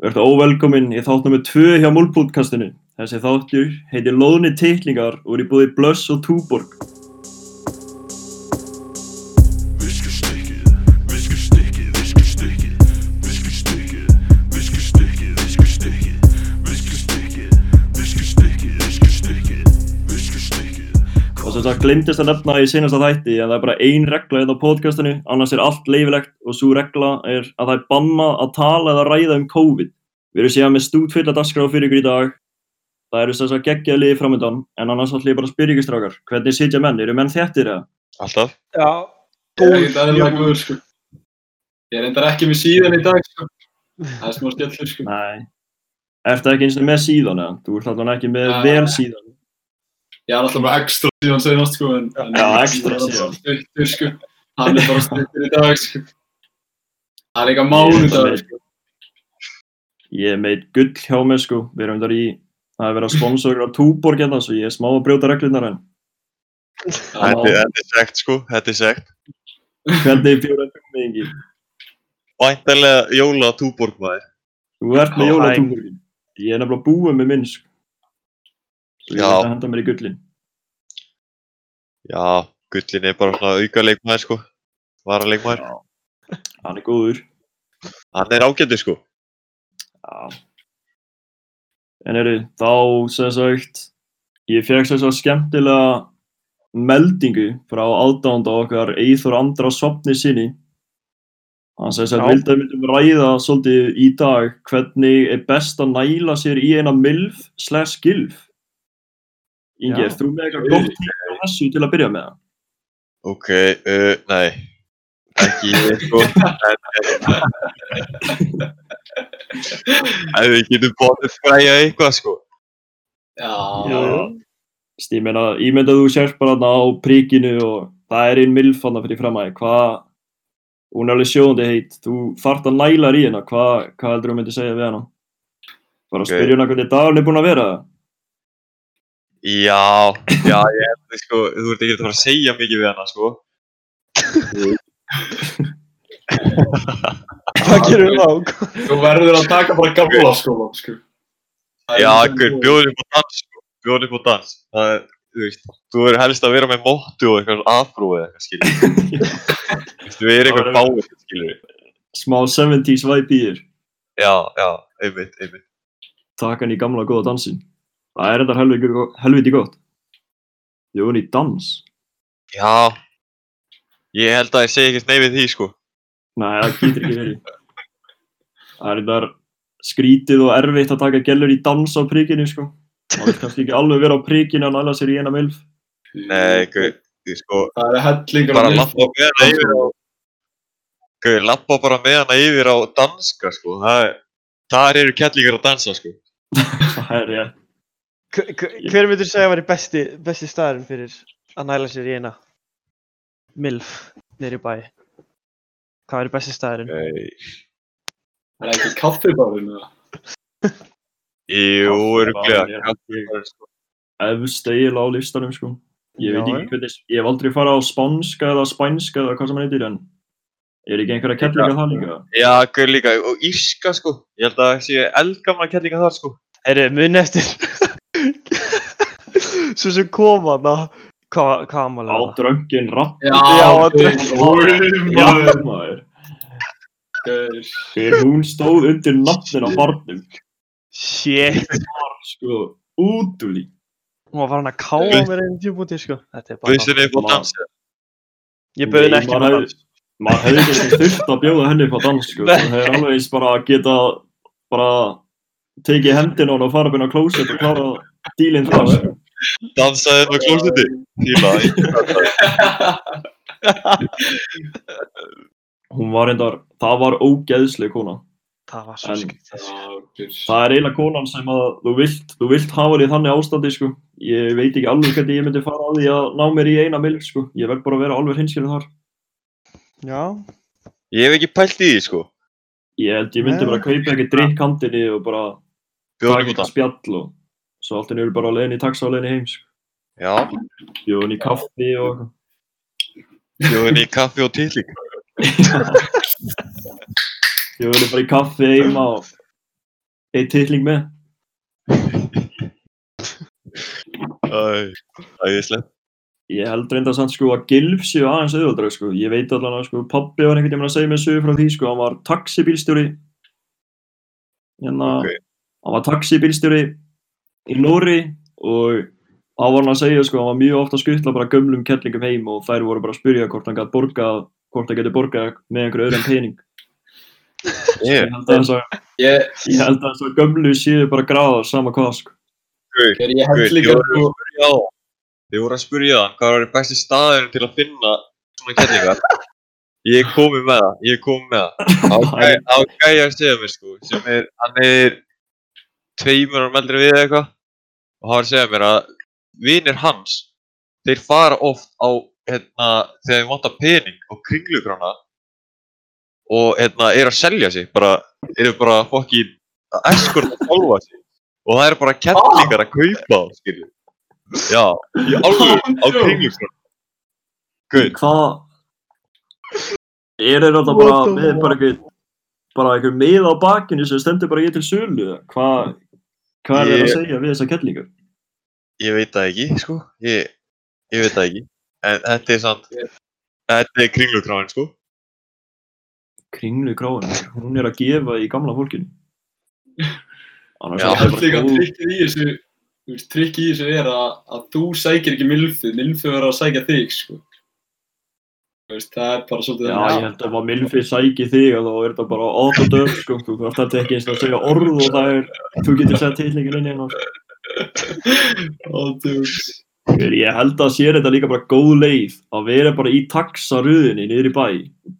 Verður óvelkomin í þátt nr. 2 hjá Múlpútkastinu. Þessi þáttur heitir Lóðni titlingar og er í búið Blöss og Túborg. Sagt glimtist að nefna í senasta þætti en það er bara ein regla hérna á podcastinu, annars er allt leifilegt og svo regla er að það er bannað að tala eða ræða um COVID. Við erum síðan með stútfylla dagskrá fyrir ykkur í dag. Það eru þess að geggja liði framöndan en annars ætlum ég bara að spyrja ykkur strákar. Hvernig sitja menn? Eru menn þéttir eða? Alltaf? Já, er sko. Ég er reyndar ekki með síðan í dag sko. Það er smá skellur sko. Nei. Ertu ekki eins og með síðan eða? Þú ert alltaf ekki með Ja. vel síðan. Ég er alltaf með ekstra síðan senast sko. En, en Já, er síðan. bara Stuttur sko. Hann er bara stuttur í dag sko. Það er eitthvað mánudag sko. Ég er með gull hjá mér sko. Við erum þar í, það er verið að sponsora á Túborg hérna svo ég er smá að brjóta reglunar en. Þetta er- er segt sko, þetta er segt. Hvernig fjóra fjómingi? Væntalega jóla túborg maður. Þú ert með jóla. Túborgin. Ég er nefnilega búið með minn sko. Já. ætla að henda mér í gullin. Já, gullin er bara svona auka leikmaður sko. Vara leikmaður. Hann er góður. Hann er ágættur sko. Já. En eru, þá sem sagt, ég fekk þess að skemmtilega meldingu frá aðdánda okkar Eithor Andra Sopni sinni. Hann Já. vildi að við myndum ræða svolítið í dag hvernig er best að næla sér í eina milf slash gilf. Ingi, er þú með eitthvað gott tíma á þessu til að byrja með það? Ok, uh, nei. Ekki ég sko. En ef við getum bótið fræja eitthvað sko. Já. Já. Ég meina, ímynda þú sérst bara þarna á príkinu og það er einn milf þarna fyrir framæði. Hvað, hún er alveg sjóðandi heit, þú þart að næla í hana, hvað, hvað heldur þú myndi segja við hana? Bara að Ok. spyrja hana hvernig dagurinn er búinn að vera. Já, já, ég held að sko, þú ert ekki að fara að segja mikið við hana sko. hvað gerum við þá? Þú verður að taka bara gamla skóla sko. Já, þú- bjóður upp á dans sko. Bjóður upp á dans. Það er, þú veist, þú verður helst að vera með móttu og eitthvað afbrú eða eitthvað skilur. Þú veist, við erum eitthvað báir, skilur. Smá 70s vibe í þér, Já, já, einmitt, einmitt. taka hann í gamla góða dansin. Það er þetta helviti, helviti gott. Ég var í dans. Já, ég held að ég segi ekkert nei við því, sko. Nei, það getur ekki verið. Það er þetta skrítið og erfitt að taka gellur í dans á príkinu, sko. Það vil kannski ekki alveg vera á príkinu að næla sér í eina milf. Nei, gauð, ég sko, Það er hellingur bara af lappa með hana yfir á, gauð, lappa bara með hana yfir á danska, sko. Það er, þar eru kettlingar að dansa, sko. Það er rétt. Hver- hver- Hver myndur segja að væri besti, besti staðurinn fyrir að næla sér í eina MILF í bæ? Hvað væri besti staðurinn? Nei. Það er ekki kaffibárinn eða? Jú, öruglega. Það efst eiginlega á listanum, sko. Ég veit ekki hvernig, ég hef aldrei farið á spánska eða spænska eða hvað sem hann heitir, en er ekki einhverja kettlinga það líka? Já, gauð líka, og írska, sko. Ég held að það sé eldgamla kettlinga þar, sko. Herru, mun eftir Svo sem kom hana Hvað hvað Á ámálega það? dröngin rapp. Já, Já, Já, maður, maður. Þegar hún stóð undir nafnin á barnum, Shit sko, útúli. Hún var farin að káa mér einu tímpúti sko Þetta er bara Veistu henni upp á dansa? Ég bauði henni ekki maður með hefði- dans Maður hefði ekki þurft að bjóða henni upp á dans, sko. Það er alveg eins bara að geta bara tekið hendina á hún og fara byrja á klósett og klára dílinn þar, sko. Dansaði með klósetti? Fíla, Hún var reyndar, það var ógeðsleg kona. Það var svo gaur. Það er eiginlega konan sem að þú vilt, þú vilt hafa þig í þannig ástandi, sko. Ég veit ekki alveg hvernig ég myndi fara á því að ná mér í eina milk, sko. Ég verð bara að vera alveg hinskilin þar. Já Ég hef ekki pælt í því, sko. Ég held ég myndi Nei. bara kaupa ekki drikk handinni og bara Bjóður taka upp svo allt henni eru bara á leiðinni í taxa á leiðinni heim, sko. Já, Bjóða henni í kaffi og bjóður henni í kaffi og tilling. Bjóða henni bara í kaffi heima og eitt titling með. Æ, æðislegt. Ég held reynda samt sko að Gilf séu aðeins auðvöldra sko. Ég veit allan að sko pabbi var einhvern veginn að segja mér sögur frá því sko. Hann var taxibílstjóri. Hérna, Ok. hann var taxibílstjóri í Nóri og hann var hann að segja sko, hann var mjög ofta að skutla bara gömlum kettlingum heim og þær voru bara að spyrja hvort hann gæti borgað, hvort hann geti borgað með einhverju öðrum pening. Ég, Ég held að þess að, Ég, ég held að þess að gömlu séu bara gráðar sama hvað sko. guð, ég, ég guð, ég voru að spyrja á. Þið voru að spyrja hann hvað var besti staðurinn til að finna svona kettlingar. Ég er komið með það, ég er komið með það. Á Á gæja að segja mér sko, sem er, hann er tveimur árum eldri við eða eitthvað. Og hann var að segja mér að vinir hans, þeir fara oft á, hérna, þegar þeir vantar pening á kringlugrána og hérna, er að selja sig, bara, eru bara fokkin að eskorta sjálfa sig og það eru bara kettlingar að kaupa þá, skilju. Já, í alveg á kringlugrána. Guð, Hvað er þeir alltaf bara með bara einhver bara einhver með á bakinu sem stendur bara ég til sölu hvað hvað er þeir að segja við þessa kettlingar? ég veit það ekki, sko. Ég, ég veit það ekki. En þetta er samt, þetta er kringlugráin, sko. Kringlu gráin, hún er að gefa í gamla fólkinu annars Já, er það líka að góð trikkið í þessu trikkið í þessu er að, að þú sækir ekki milfu, milfu verður að sækja þig sko. Veist, það er bara svolítið Já, ég held að ef að Milfi sæki þig og þá er þetta bara auto dub sko, þú þarft alltaf ekki eins og að segja orð og það er, þú getur sett titlingin inn í hérna Ódjúks. Ég held að sér þetta líka bara góð leið að vera bara í taxaröðinni niður í bæ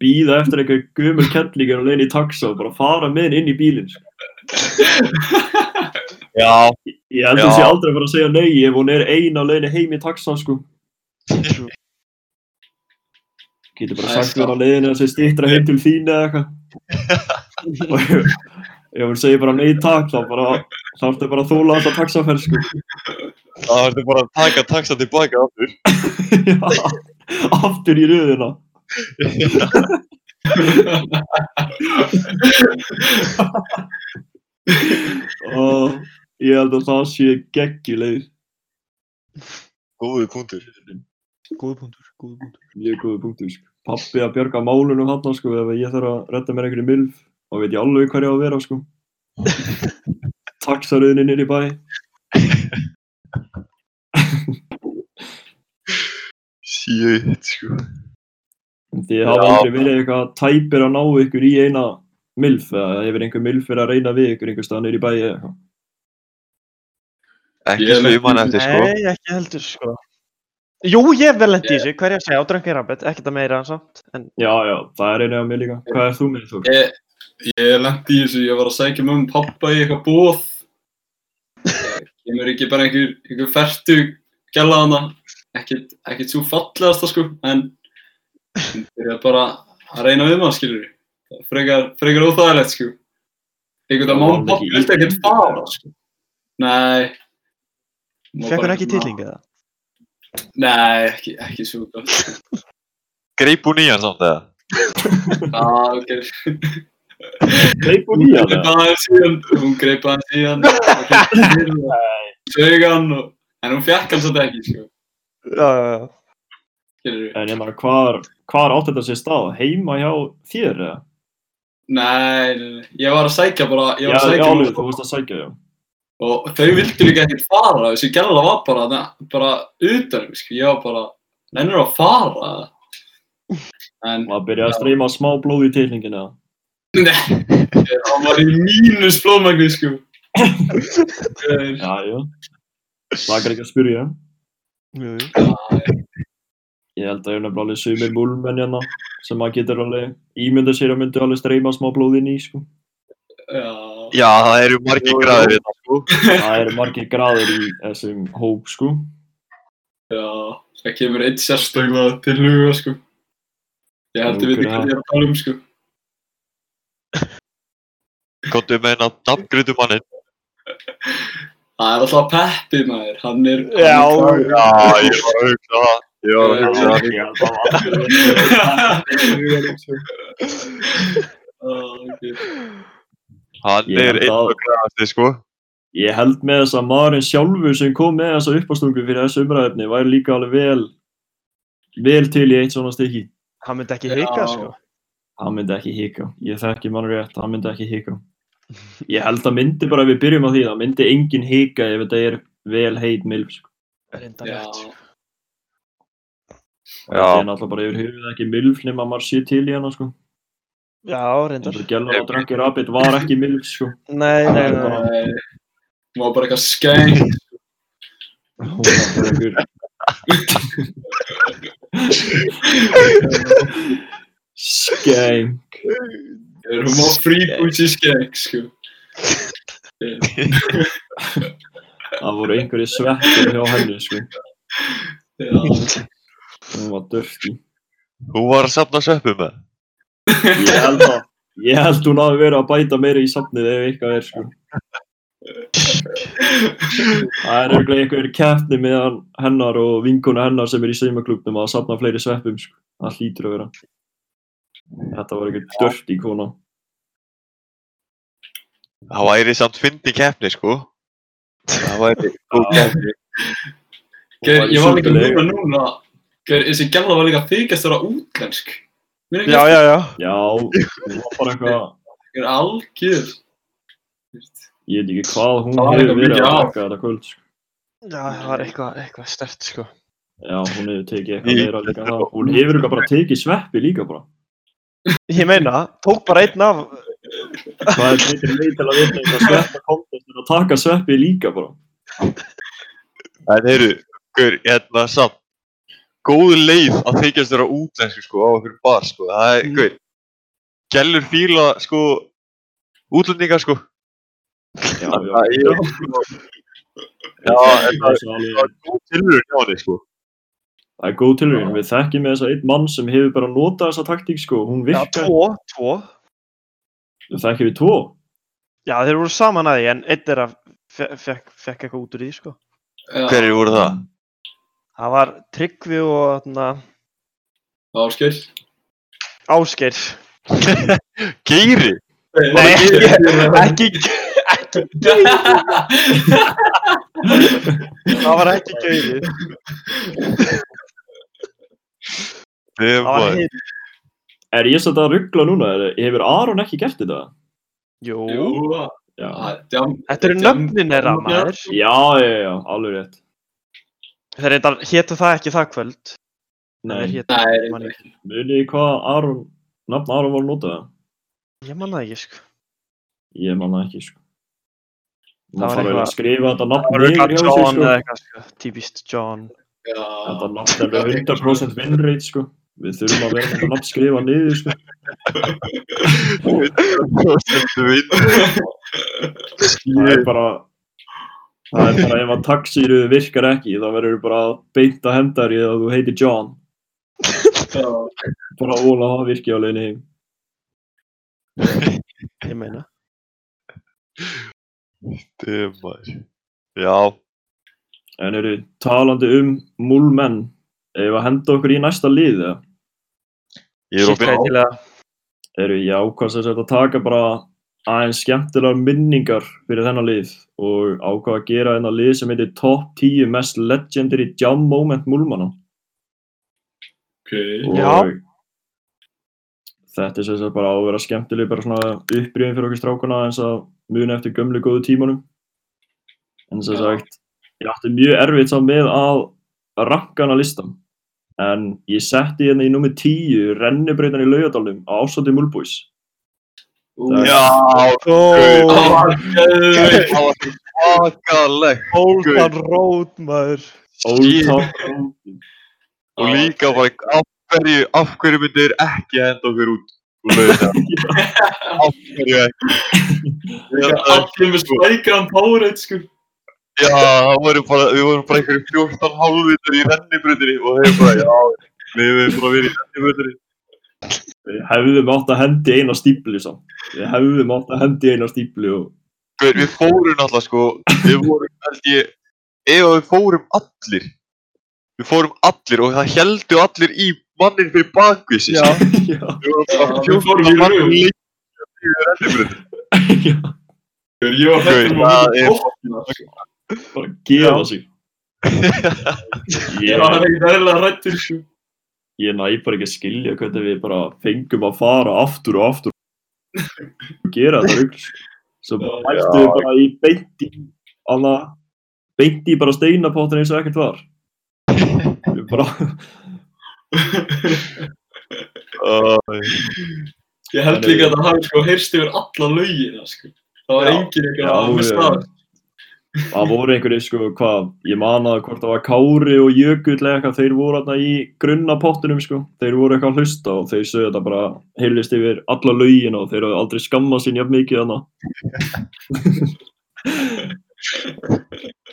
býða eftir einhver gömur kettlingar og leiðin í taxa og bara fara með henni inn í bílinn sko. Já, Ég held að Já. sé aldrei að fara að segja nei ef hún er ein á leiðinni heim í taxa sko. Getur bara Það sagt þér á leiðinni að sé stýttra heim til þín eða eitthvað og ef, ef hún segir bara nei takk þá bara þá ertu bara að þóla alltaf taxaferð sko. það ertu bara að taka taxa tilbaka aftur. Já, aftur í röðina og ég held að það sé geggjuleið Góðu punktur. Góð punktur, góð punktur. mjög góðu punktur sko. Pappi að bjarga málunum hann sko, ef ég þarf að redda mér einhverju milf og veit ég alveg hvað ég á að vera sko. taxaröðinni í bæ Shit, sko. því hafa aldrei verið eitthvað tæpir að ná ykkur í eina milf eða hefur einhver milf verið að reyna við ykkur einhver stað í bæ eða eitthvað Ekki svo í- eftir, sko. Nei, ekki heldur, sko. Jú, ég vel lent í þessu, hvað er ég að segja, á dröngi rambet, ekkert að meira en samt, en já, já, það er einu af mér líka hvað er þú með þú? Ég, ég lendi í þessu, ég var að sækja mömmu og pappa í eitthvað bóð. Kemur ekki bara einhver, einhver fertu gæla hana, ekkert, ekkert svo fallegasta sko, en hún byrjaði bara að reyna við maður, skilur við. Frekar, frekar óþægilegt sko. Einhvern veginn, mamma hún pappi ekki vildi ekkert fara sko. Nei. Hún var fekk hún bara ekki titling eða? Nei, ekki, ekki svo gott. Greip hún í hann samt, eða? Já, ok. Greip hún í Hún hann greip eða? aðeins í hann, hún greip aðeins í hann, sög hann, og, en hún fekk hann svolítið ekki, sko, Já, já, já. En ég meina, hvar átt þetta sér stað? Heima hjá þér eða? Nei, ég var að sækja bara, ég Já, var að já, sækja alveg, bara, þú veist að sækja, já. Og þau vildu líka ekkert fara, þessi gæla var bara, na, bara utan, sko, ég var bara, nennir að fara, en, Og það byrjaði að streyma smá blóð í tilningin eða? nei, hann var í mínus blóðmægni, sko. Eh, Já, já. Það er ekki að spyrja. Ég held að ég er nefnilega alveg sumir múlmenn hérna sem maður getur alveg ímynda sér að myndi alveg streyma smá blóð inn í, sko. Já, Já, það eru margir græðir hérna, sko. Það eru margir graðir í þessum hóp, sko. já, það kemur eitt sérstaklega til huga, sko. Ég held að við veitum er hvað ég er að tala um, sko. Kottu með hennar nafngritu mannin. Það er alltaf Peppi, maður, hann er... Já, hann er Já, ég var að hugsa það. Ég var að hugsa það. Ég held að það var Ah, ok. Hann Ég er held einn að- og græðasti, sko. Ég held með þess að maðurinn sjálfur sem kom með þessa uppástungu fyrir þessu umræðefni væri líka alveg vel vel til í eitt svona stykki. Hann myndi ekki hika, sko. Hann myndi ekki hika. Ég þekki mann rétt, hann myndi ekki hika. Ég held að myndi bara ef við byrjum á því, það myndi enginn hika ef þetta er vel heit milf. Sko. Reynda rétt, sko. Þetta er náttúrulega bara yfir höfuð ekki milf nema maður sé til í hana sko. Já, reyndar. Þetta gæla að drakki rabbit var ekki milf sko. Nei, nei, nei. hún var bara eitthvað skeng. Hún var bara einhver Skeng. Hún var fríbúsi skeng, sko. Það voru einhverju sveppir hjá henni sko. Já. Hún var dörfti. Hún var að safna sveppu með. Ég held að Ég held hún hafi verið að bæta meira í safnið ef eitthvað er sko. Það er auðvitað einhver keppni meðan hennar og vinkona hennar sem er í saumaklubnum að safna fleiri sveppum sko. Það hlýtur að vera. Þetta var einhver dörfti kona. Það væri samt fyndi keppni, sko. Það væri góð í ég var líka núna þessi gæla var líka þykjast að vera útlensk. Já, já, já. Já, hún var bara eitthvað, Geir, algjör. ég veit ekki hvað hún Það hefur eitthvað verið að taka þetta kvöld sko. Já, það var eitthvað, eitthvað stert, sko. Já, hún hefur tekið eitthvað meira líka það. Hún hefur eitthvað bara tekið sveppi líka bara. Ég meina, tók bara einn af. Hvað er betri leið til að vinna eitthvað sveppa kontest en að taka sveppi líka bara? En heyru, gaur, hérna samt. Góð leið að þykjast vera útlensku, sko, á okkur bar, sko. Það er, Mm. gaur. Gellur fíla, sko, útlendingar, sko. Já, já, Það er, sko. Já, en það það er það góð tilhörun hjá henni, sko. það er góð tilhörun. Við þekkjum með þess að einn mann sem hefur bara notað þessa taktík sko. Hún Já, virkar. tvo, tvo. Við þekkjum við tvo. Já, þeir voru saman að því, en einn er að fekk, fekk eitthvað út úr því, sko. Hverjir voru það? Það var Tryggvi og þarna, Ásgeir. Ásgeir. Geiri? Nei, ekki, ekki, það var ekki. Nei, Það var hitt. Er ég satt að ruggla núna? Er- Hefur Aron ekki gert þetta? Jú, Já, þetta eru nöfnin þeirra, maður. já, já, já alveg rétt. Þeir reyndar hétu það ekki það kvöld. Nei, hétu, Nei, man ég, munið þið hvað Aron, nafn Aron var notað? ég man það ekki, sko. Ég man það ekki sko. Það var eitthvað- að skrifa þetta Það nafn var niður eitthvað hjá sig John sko. eða eitthvað, sko. Típist John. Þetta nafn er alveg 100% vinnreit sko. Við þurfum að vera með þetta nafn skrifa niður sko. Prosentu vinn. Það er bara, það er bara ef að taxíru virkar ekki þá verður bara beint að henda þér í að þú heitir John. Bara óla að það virki á leiðinni heim. Ég meina. Döm, maður. Já, En eru talandi um múlmenn, ef að henda okkur í næsta lið eða? ég er Shit, opinn. hvað er til að- eru jákvæðs að taka bara aðeins skemmtilegar minningar fyrir þennan lið og ákvað að gera þennan lið sem heitir top 10 mest legendary jam moment múlmanna. Ok. og Já. þetta er sem sagt bara að vera skemmtileg bara svona upprýðin fyrir okkur strákuna eins að muna eftir gömlu góðu tímanum. En sagt ég átti mjög erfitt saman með að ranka hana listan en ég setti hérna í nummer 10 rennibreytan í laugadalum á ásóti múlbúis Já, svakalegt. Holtan Road, maður. Town Road Og líka bara, af hverju, af hverju myndir ekki henda okkur út? af hverju ekki? Allir með spækran Powerade, sko. Já, voru bara, við vorum bara einhverju 14 hálfvitur í rennibröndinni og þeir bara, já, við hefum bara verið í rennibröndinni. Við hefðum átt að hendi eina stípli samt. Við hefðum átt að hendi eina stípli og við fórum náttúrulega sko, við vorum, held ég, ef að við fórum allir, við fórum allir og það heldu allir í mannin fyrir bakvísis. Já. já, Við vorum bara Já, við fórum 14 í mann röð. lengi í rennibröndinni. Já, Þegar ég var hættur um Það að er- hafa bókina, sko. bara gefa sig. Ég Ég, var ekkert eðlilega rættur, sko. Ég næ bara ekki að skilja hvernig við bara fengum að fara aftur og aftur og gera þetta rugl. sko. Svo bara Já. mættum við bara í beint í, anna, beint í bara steinapottin eins og ekkert var. Við bara, Ég held líka að það hafi sko heyrst yfir alla laugina, sko. Það var engin eitthvað að með já. Það voru einhverju sko, hvað, ég man að hvort það var Kári og Jökull eða eitthvað, þeir voru þarna í grunna pottinum sko, þeir voru eitthvað að hlusta og þeir sögðu þetta bara heyrðist yfir alla laugina og þeir hafði aldrei skammað sín jafn mikið þarna.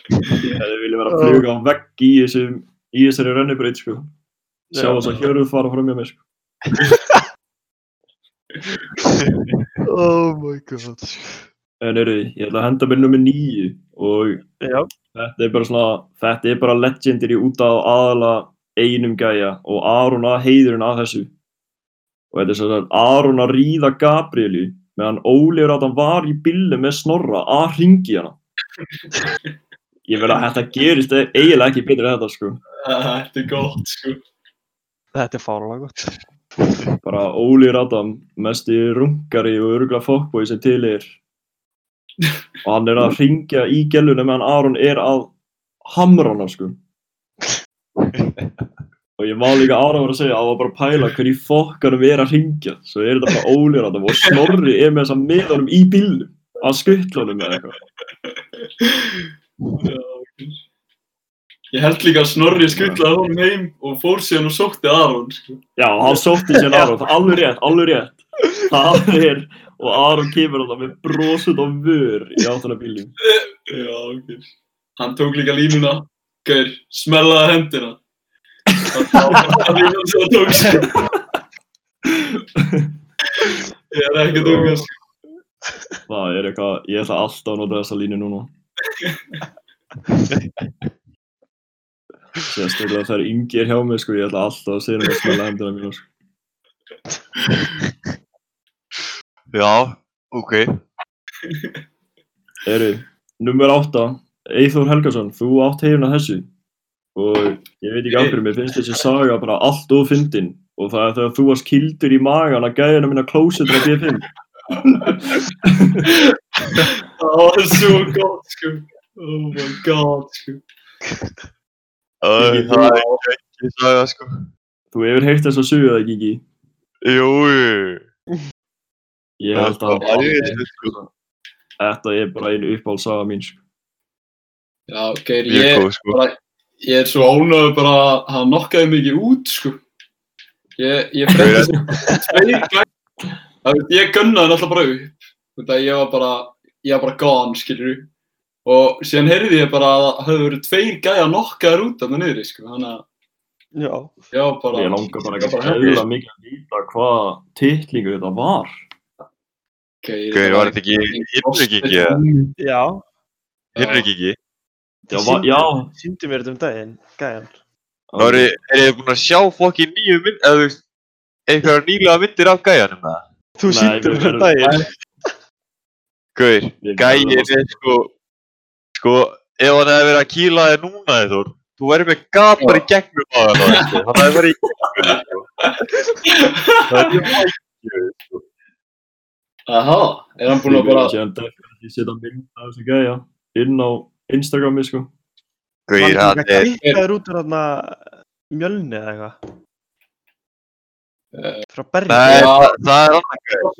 Ég hefði viljað vera að fluga á vegg í þessum, í þessari rennibraut sko, sjá þess að hjörðu fara fram hjá mér sko. Oh my god. En eru, ég ætla að henda mér nummer nýju og Já. Þetta er bara svona, þetta er bara legendary út af aðala einum gæja og Aron að heiðurinn að þessu. Og þetta er svona Aron að ríða Gabrielu meðan Óliður að hann var í billu með Snorra að ringi hana. Ég verð að þetta gerist eiginlega ekki betur en þetta sko. Þetta er gott, sko. Þetta er fáralega gott. Bara Óliður Adam, mest í rungari og örugla fokkbói sem til er. Og hann er að ringja í gæluna meðan Aron er að hamra hana sko. Og ég má líka að vera að segja að það var bara að pæla hverju fokkanum er að ringja. Svo er þetta bara Óliður Adam og Snorri er með þess að með honum í bílnum. Að skuttlunum eða eitthvað. Ég held líka að Snorri skuttlaði honum heim og fór síðan og sótti Aron, sko. Já, hann sótti sér Aron, alveg rétt, alveg rétt. Það er, og Aron kemur þarna með brosut og vör í áttuna bílnum. Já, ok. Hann tók líka línuna, gaur, smellaði hendina. Það var línan sem það tók, sko. Ég er ekki að tóka, sko. Það er eitthvað, ég ætla alltaf að nota þessa línu núna. Sérstaklega Ingi er hjá mig, sko, ég ætla alltaf að segja hann að smela hendina mínu, sko. Já, ok. Eru, nummer átta, Eithór Helgason, þú átt hefina þessu. Og ég veit ekki af hverju, mér finnst þessi saga bara allt of fyndin. Og það er þegar þú varst kildur í magan að gæðina minna klósetur á B5. Það var svo gott, sko. Oh my god, sko. Það er ekki saga, sko. Þú hefur heyrt þess að sögu það ekki, Ingi? Ég held að er sko. þetta er bara einu uppáhaldsaga mín, sko. Já, Geir, ég, góð, sko. bara, ég er svo ánöðu bara að hafa nokkaði mikið út, sko. Ég, ég frétti sem tveir gæ- Það veit, ég gunnaði alltaf bara upp. Þetta ég var bara, ég var bara gone, skilur þú. Og síðan heyrði ég bara að það hefði verið tveir gæja nokkaðir út af það niðri, sko. Þannig að Já. ég var bara... Ég langar bara ég ekki að hefða mikið að vita hvað titlingu þetta var. Gauður, var þetta ekki eða? Já. Himnaríkingi? Já, já. Sýndi mér þetta um daginn, gæjan. Það eru, er þið búin að sjá fokkin nýju mynd, eða þú veist, einhverjar nýlega myndir af gæjanum eða? Þú sýndi mér um verðum- daginn. Gauður, að- er sko, sko, ef hann hefði verið að kýla þig núna eða þú verður með gat bara í gegnum á það, sko, hann hefði verið í gegnum, sko. Það er mjög hægt, sko. Aha, er hann búinn að bara... Definitíð setja mynd af þessu gæja inn á Instagrami, sko. Gauður, hann er, Klikkaður út úr þarna mjölni eða eitthvað. eh, Frá berri. nei, Já. það, það er annar gæði,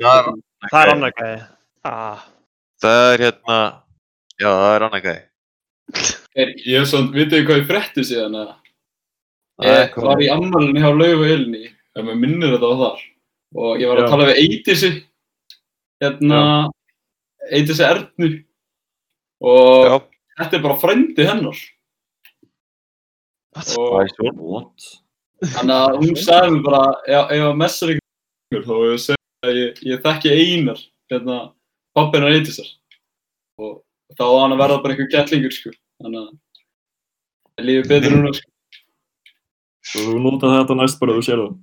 það er annar er gæði. Ah. Það er hérna, já, það er annar gæði. Er, ég er svona, vitið þið hvað ég frétti síðan eða? Nei, Ég var í ammalinu hjá Lauf og Elni, ef maður minnir þetta á þar. Og ég var að tala við Eidísi, hérna, Eidísi Ernu. Og Já, þetta er bara frændi hennar. það Og er. What? þannig að hún sagði mér bara, ef að messar ykkur, þá hefur ég segið að ég, ég þekki Einar, hérna, pappinar Eidísar. Og þá var hann að verða bara einhver kettlingur, sko. Þannig að það lífið betur núna, sko. Svo þú nota þetta næst bara þú sér það.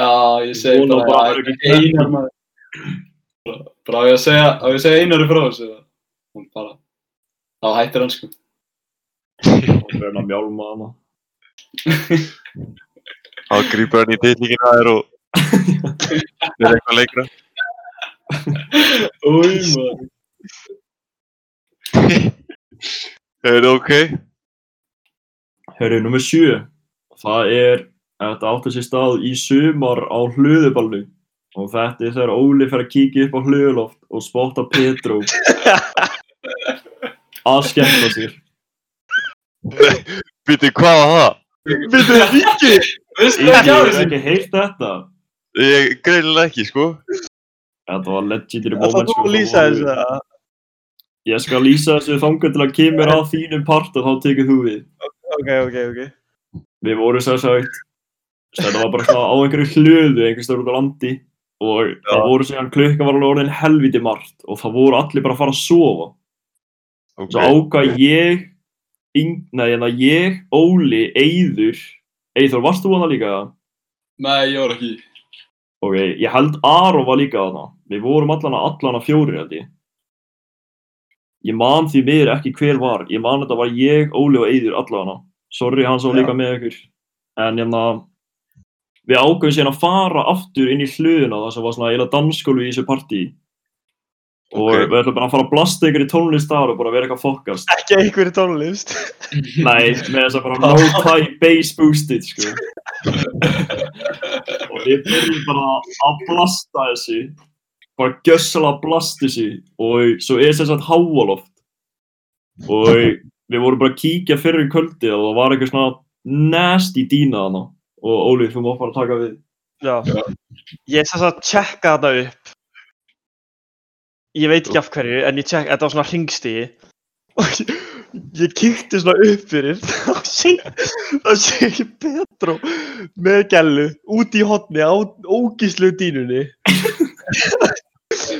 Já, ég segi bara, bara já, að vera ekki Einar maður. Bara á ég að segja, á ég að segja einari frá þessu. eða? Hún bara, þá hættir hann sko. og reyna að mjálma hana. Þá grípur hann í tillíkina þér og það er eitthvað leikra. Új, maður. Er það ok? Herri, nummer sjö. Það er, þetta átti sér stað í sumar á hlöðubalnu og þetta er þegar Óli fer að kíkja upp á hlöðuloft og spotta Petró að skemmta sér. Býtti, hvað var það? Veistu Ég ekki á hef ekki heyrt þetta. Ég greinilega ekki, sko. Þetta var legendary Það moment. sko. að lýsa þessu það. Ég skal lýsa þessu þangar til að kemur að þínum part og þá tekur þú við. Ok, ok, ok. Við vorum sér sagt, þetta var bara svona á einhverju hlöðu einhvers stöður út á landi og það voru síðan klukkan var alveg orðin helviti margt og það voru allir bara að fara að sofa. Ok. Svo ákvað ég, nei, en að ég, Óli, Eyður, Eyþór, varst þú hana líka? Nei, ég var ekki. Ok, ég held Aron var líka hana. Við vorum allan að allan að fjóri held ég. Ég man því miður ekki hver var. Ég man þetta var ég, Óli og Eyður allan hana. Sorry, hann svo Já. líka með ykkur. En hérna, við ákveðum síðan að fara aftur inn í hlöðuna þar sem var svona eiginlega dansskólu í þessu partí. Og Ok. við ætlum bara að fara að blasta ykkur í tónlist þar og bara vera eitthvað fokkast. Ekki einhverju tónlist. Nei, með þess að bara no tie bass boosted, sko. og við byrjum bara að blasta þessu, bara gjössalega að blasta þessu og svo er þess að háaloft. Og við vorum bara að kíkja fyrir kvöldið og það var eitthvað svona nasty dýna þarna. Og Óli, þú má bara taka við. Já. Já. Ég er þess að tjekka þetta upp. Ég veit ekki af hverju, en ég tjekka, þetta var svona hringstigi. Og ég, ég kíkti svona upp fyrir, þá sé, sé ég Petró með gælu út í hotni á ógíslu dýnunni.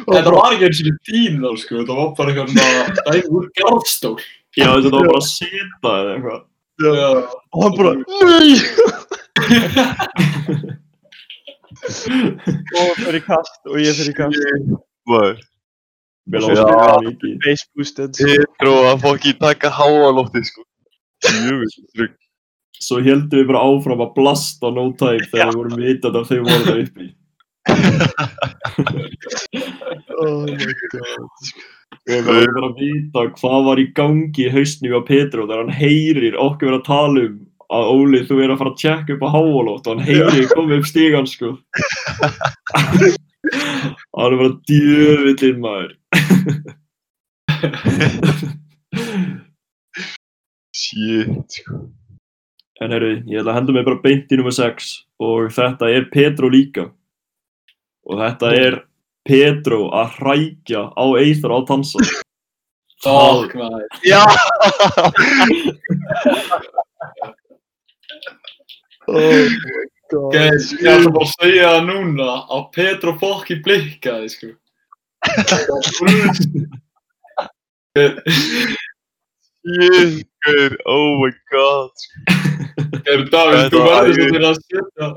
Og Þetta var ekki eins og dýn þá, sko. Þetta var bara eitthvað svona dæmi úr garðstól. Já, þetta var bara að setja eða eitthvað. Já. og hann bara, NEI! og fyrir kast, og ég fyrir kast. Já. lásum það mikið. Face boosted. Petro að fokki taka háa loftið, sko. Trygg. Svo heldum við bara áfram að blasta no time þegar við vorum vitað að þau voru það uppi. Oh my god. Við verðum bara að vita hvað var í gangi í hausnum á Petru þegar hann heyrir okkur vera að tala um að Óli þú er að fara að tjekka upp á háalótt og hann heyrir komið upp stígan sko. hann er bara djöfillinn maður. Shit, sko. En herru, ég ætla að henda mig bara beint í nummer 6 og þetta er Petro líka. Og þetta er Petro að hrækja á Eithar á Tansa. Takk, maður. Já! Oh my god. Guys, ég ætla bara að segja það núna að Petro fokki blikkaði, sko. Gaur, oh my god. Gerður Davíð, þú var verður að setja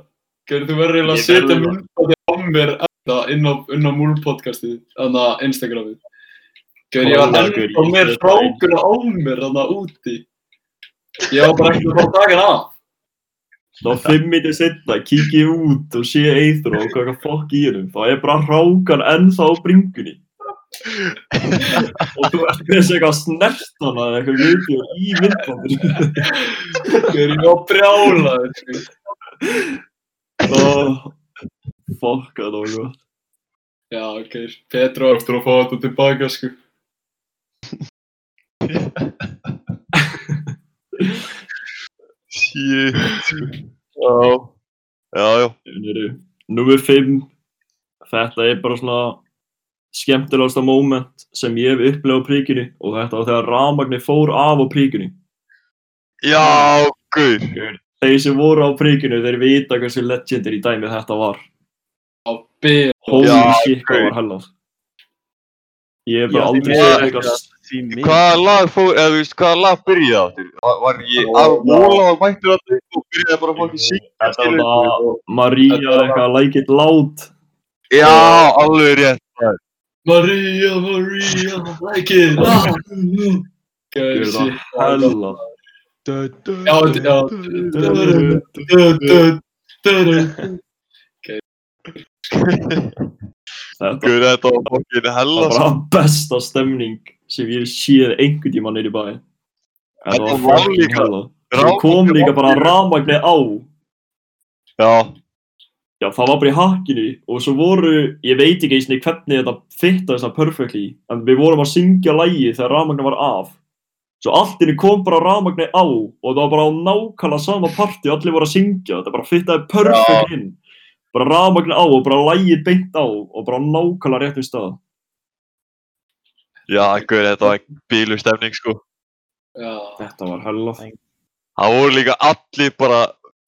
Gerður, þú verður að setja myndbandi á mér þetta inn á, á múl podcastið, þannig að Instagramið Gerður, ég var á ég mér frákur á mér þannig úti Ég var bara ekki að fá að taka hann af Þá fimm minnir setna, ég út og sé Eithar og hvað fokk í hennum. Þá er bara hrákan ennþá á bringunni. og þú ert þessi eitthvað snertan eða eitthvað video í myndbandinu. Gerður, ég var brjálaður, sko fokk að það var gott. Já, ok, Petro á eftir að fá þetta tilbaka, sko Shit, sko. Já. Já, já. Nummer 5, þetta er bara svona skemmtilegasta moment sem ég hef upplegað á príkinu og þetta var þegar rafmagni fór af á príkinu. Já, gaur. Þeir sem voru á príkinu, þeir vita hversu legendir í dæmi þetta var. Á B Holy shit, hvað var hellað. Ég hef bara aldrei miður eitthvað. Hvaða lag fór, eða þú veist, hvaða lag byrjaði áttur? Var, ég að móla og mættur áttur og byrjaði bara að fokki syngja, Þetta var það Maria Þetta var- eitthvað like it loud Já, alveg rétt. maður. Maria, Maria, like it ah. Gjör Gauð, það shit hella. Já, já Þetta Guð, þetta var fokkin hella var bara besta stemning sem ég séð einhvern tímann neyri bæ. Þetta var var líka- hella. Það kom líka bara rafmagni á. Já, Já, það var bara í hakkinu og svo voru, ég veit ekki eins og hvernig þetta fitta þess að perfectly, en við vorum að syngja lægi þegar rafmagni var af. Svo allt inni kom bara rafmagni á og það var bara á nákvæmlega sama parti og allir voru að syngja, þetta bara fittaði perfect inn. Bara rafmagni á og bara lægið beint á og bara á nákvæmlega réttum stað. já, guð, þetta var bílu stemning, sko. Já, Þetta var hella. Það voru líka allir bara,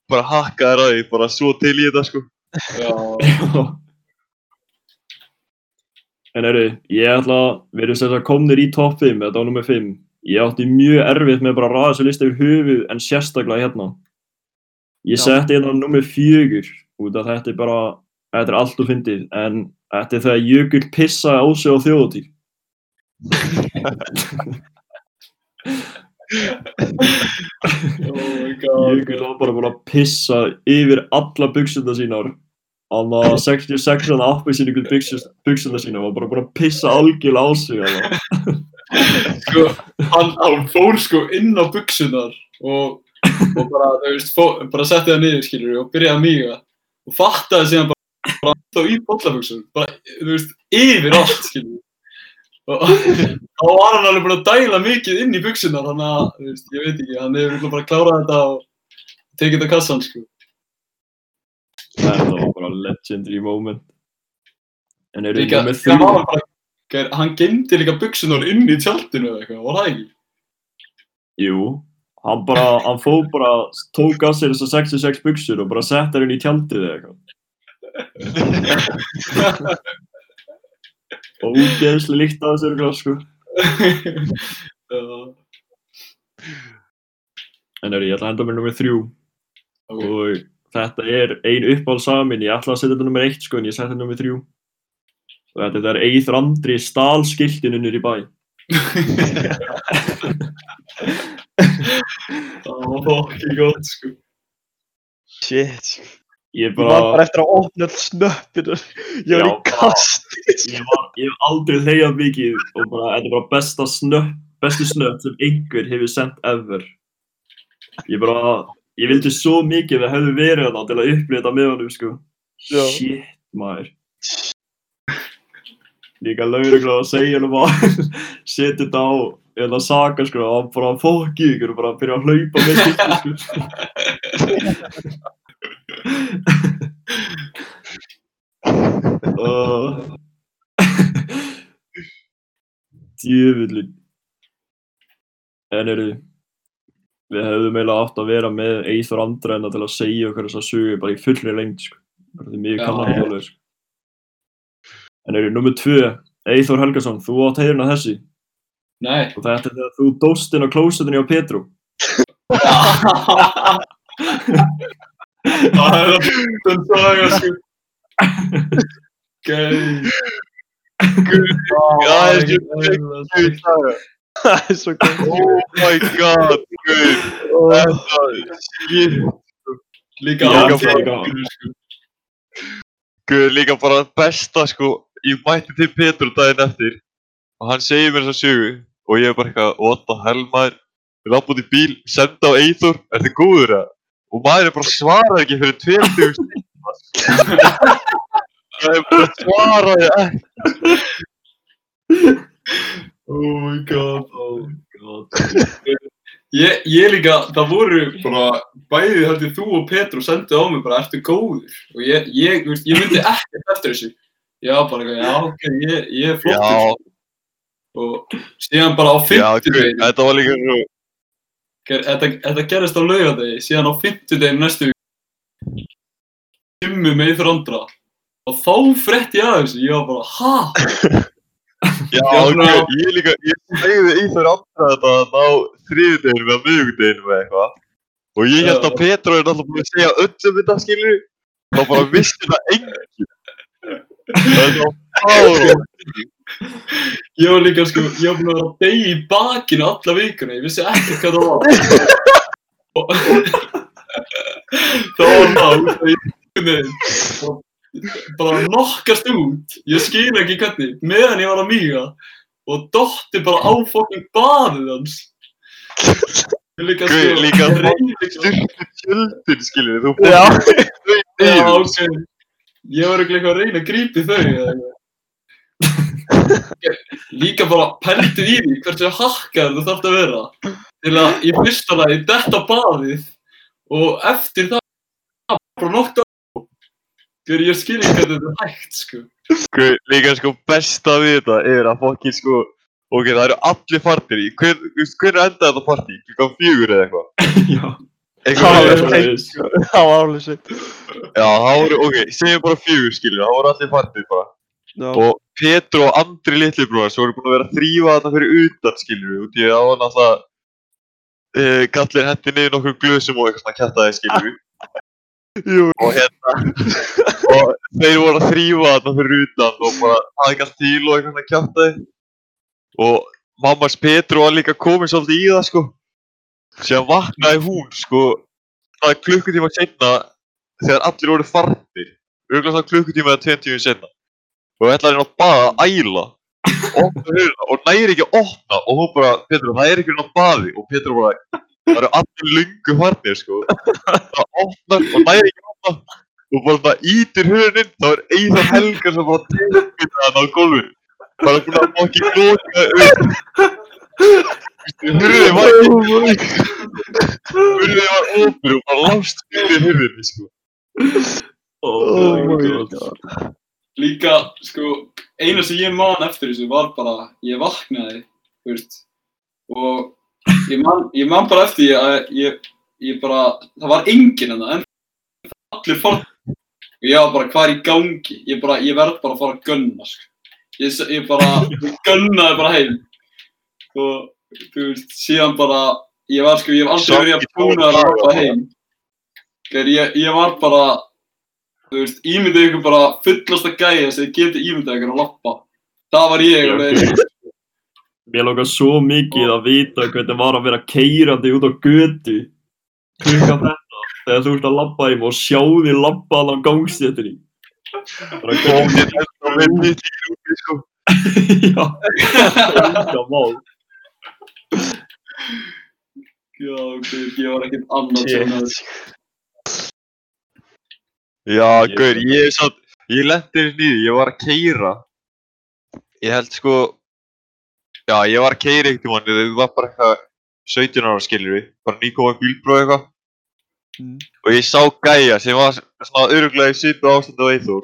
bara hakkaðir að því, bara svo til í þetta, sko. já En eru, ég ætla að við erum sagt komnir í topp 5, þetta var nummer 5. Ég átti mjög erfitt með bara að ræða þessu lista yfir höfuð en sérstaklega hérna. Ég Já. setti hérna nummer 4 út af þetta er bara, þetta er allt og fyndið, en þetta er þegar Jökull pissaði á sig á þjóðatík. Oh Jökull var bara búin að pissa yfir alla buksuna sínar. Hann var 66 að appi sín ykkur buksuna sína var bara búin að pissa algjörlega á sig sko, hann, hann fór sko inn á buksunar og, og bara, þú veist, fó, bara setti það niður, skilur og byrjaði að míga og fattaði síðan bara, þá í bollabuksun, bara, þú veist, yfir allt, skilur og þá var hann alveg búin að dæla mikið inn í buksunar, þannig að, þú veist, ég veit ekki, hann hefur bara klárað þetta og tekið þetta kassan, sko. Þetta var bara legendary moment. En eru 3? bara, Gær, hann gemdi líka buksunar inn í tjaldinu eða eitthvað, var það ekki? Jú, hann bara, hann fóð bara, tók af sér þessar 66 buksur og bara sett inn í tjaldið eða eitthvað. Og útgeðsli líkt að þessu örugglega, sko. En eru, ég ætla að henda mér nummer 3. ok. og þetta er ein uppáhaldsaga mín, ég ætla að setja þetta nummer 1 sko en ég setja þetta nummer 3 og þetta er Eithur Andri stál skiltinu niður í bæ Það var fokkin gott, sko. Shit. ég Ég var bara bara, eftir að opna all snöppinu. Ég var Já, í kast. ég, var, ég hef aldrei hleyjað mikið og bara, þetta er bara besta snöpp bestu snöpp sem einhver hefur sendt ever ég bara, ég vildi svo mikið að það hefði verið þetta til að upplifa þetta með honum sko Já. shit maður líka lauruglega að segja hann bara setja þetta á eða saka sko og hann bara fokki ykkur og bara byrja að hlaupa með skilti sko. Djöfullin en eru við hefðum eiginlega átt að vera með Eithor Andræna til að segja okkur þess að sögu bara í fullri lengd sko. bara því mjög kannan alveg sko. en eru nummer tvö Eithor Helgason, þú átt heyrna þessi Nei. og þetta er þegar þú dóst inn á klósetinu á Petru Það er það sem saga, sko. Gæi. Já, þessi Það er svo gott. Oh my god, guð. Shit. Líka sko. Guð, líka bara besta, sko. Ég mætti til Petur daginn eftir og hann segir mér þessa sögu og ég er bara eitthvað, what the hell, maður. Ég lapp út í bíl, senda á Eithor, ertu góður, eða? Og maður er bara svarað ekki fyrir tveir dugum Það er bara svaraði ekki. Oh my god. oh god Ég, ég líka, það voru bara bæðið heldur þú og Petru sendu á mig bara, ertu góður? Og ég, ég, ég myndi ekkert eftir þessu. Já, bara já, ok, ég, ég er flottur. Og síðan bara á fimmtudeginu, þetta var líka svo, þetta, þetta gerist á laugadegi, síðan á fimmtudeginu næstu kymmu með í þrandra. Og þá frétti ég að þessu, ég var bara, ha? já, svona- guð, ég líka, ég segði Eithor andra þetta á þriðdeginu eða miðugdeginu eða eitthvað. Og ég held að. Petra er náttúrulega búin að segja öllum þetta, skilur þá bara vissi það enginn. Það er svo fáránlegt. Ég var líka sko, ég var búin að vera að deyja í bakinu alla vikuna, ég vissi ekki hvað það var. Það var nátt að ég bara- nokkast út, ég skil ekki hvernig, meðan ég var að míga og dotti bara á fokkin baðið hans. Ég líka sko, líka. Styrtu tjöldin, skilur þú Já. Já, niður. ok. Ég var ekki eitthvað að reyna að grípa í þau eða eitthvað. Líka bara pæltu í því hversu hakkaður þú þarft að vera til að í fyrsta lagi detta á baðið og eftir það bara nokta á. Þegar ég skil ekki hvernig þetta er hægt, sko. Guð, líka sko besta við þetta er að fokkin sko Ok, það eru allir farnir í Hver, Hvernig endaði þetta partí? Klukkan fjögur eða eitthvað Já. Það var sko. Það var alveg sveit. Já, það voru, ok, segjum bara fjögur skilur Það voru allir farnir bara Já. Og Petru og Andri litli bróðar Svo voru búin að vera að þrýfa þarna fyrir utan skilur Út í að það var náttúrulega uh, Kallin hendi niður nokkur glösum og eitthvað svona kjattaði skilur og hérna og þeir voru að þrýfa þarna fyrir utan og bara hafði allt til og eitthvað svona kjátaði og mammas Petru var líka komin svolítið í það sko. Síðan vaknaði hún sko það klukkutíma senna þegar allir voru farnir. Auðvitað klukkutíma eða tveim tímum senna og ætlaði hérna að baða að æla. Og næri ekki að opna. Og hún bara, Petru, það er ekki hérna að baði. Og Petru bara, það eru allir lungu farnir sko. Það opnar og næri ekki að opna. Og bara það ítir hurðin þá er Eithar Helgar sem bara tegir það á gólfinu. Bara búin að fokki loka upp hurðin var ekki hurðin var opur og bara lást fyrir hurðinni sko. Oh my god. Líka, sko, eina sem ég man eftir þessu var bara, ég vaknaði, þú veist, og ég man, ég man bara eftir því að ég, ég bara, það var enginn en það, en allir fór, og ég var bara, hvað er í gangi? Ég bara, ég verð bara að fara að gunna, sko. Ég, ég bara, ég gunnaði bara heim. Og, þú veist, síðan bara, ég var, sko, ég hef aldrei verið að búna að lappa heim. Þegar ég, ég var bara, þú veist, ímyndið ykkur bara fullasta gæja sem þið geti ímyndið ykkur að lappa. Það var ég og við, Mér langar svo mikið að vita hvernig var að vera keirandi út á götu klukkan þetta þegar þú ert að labba heim og sjá því labba allan gangstéttinni. Bara og hvernig, ég held að við mitt í sko já, enga mál. já, ok, ég var ekkert annað sem að, Já, Ég- gaur, ég er satt, ég lendi þess nýði, ég var að keira. Ég held sko, já, ég var að keira eitt í manni, það var bara eitthvað 17 ára skilur við, bara nýkomað bílbróð eitthvað. Mm. Og ég sá gæja sem var svona öruglega í svipu ástandu á Eithor,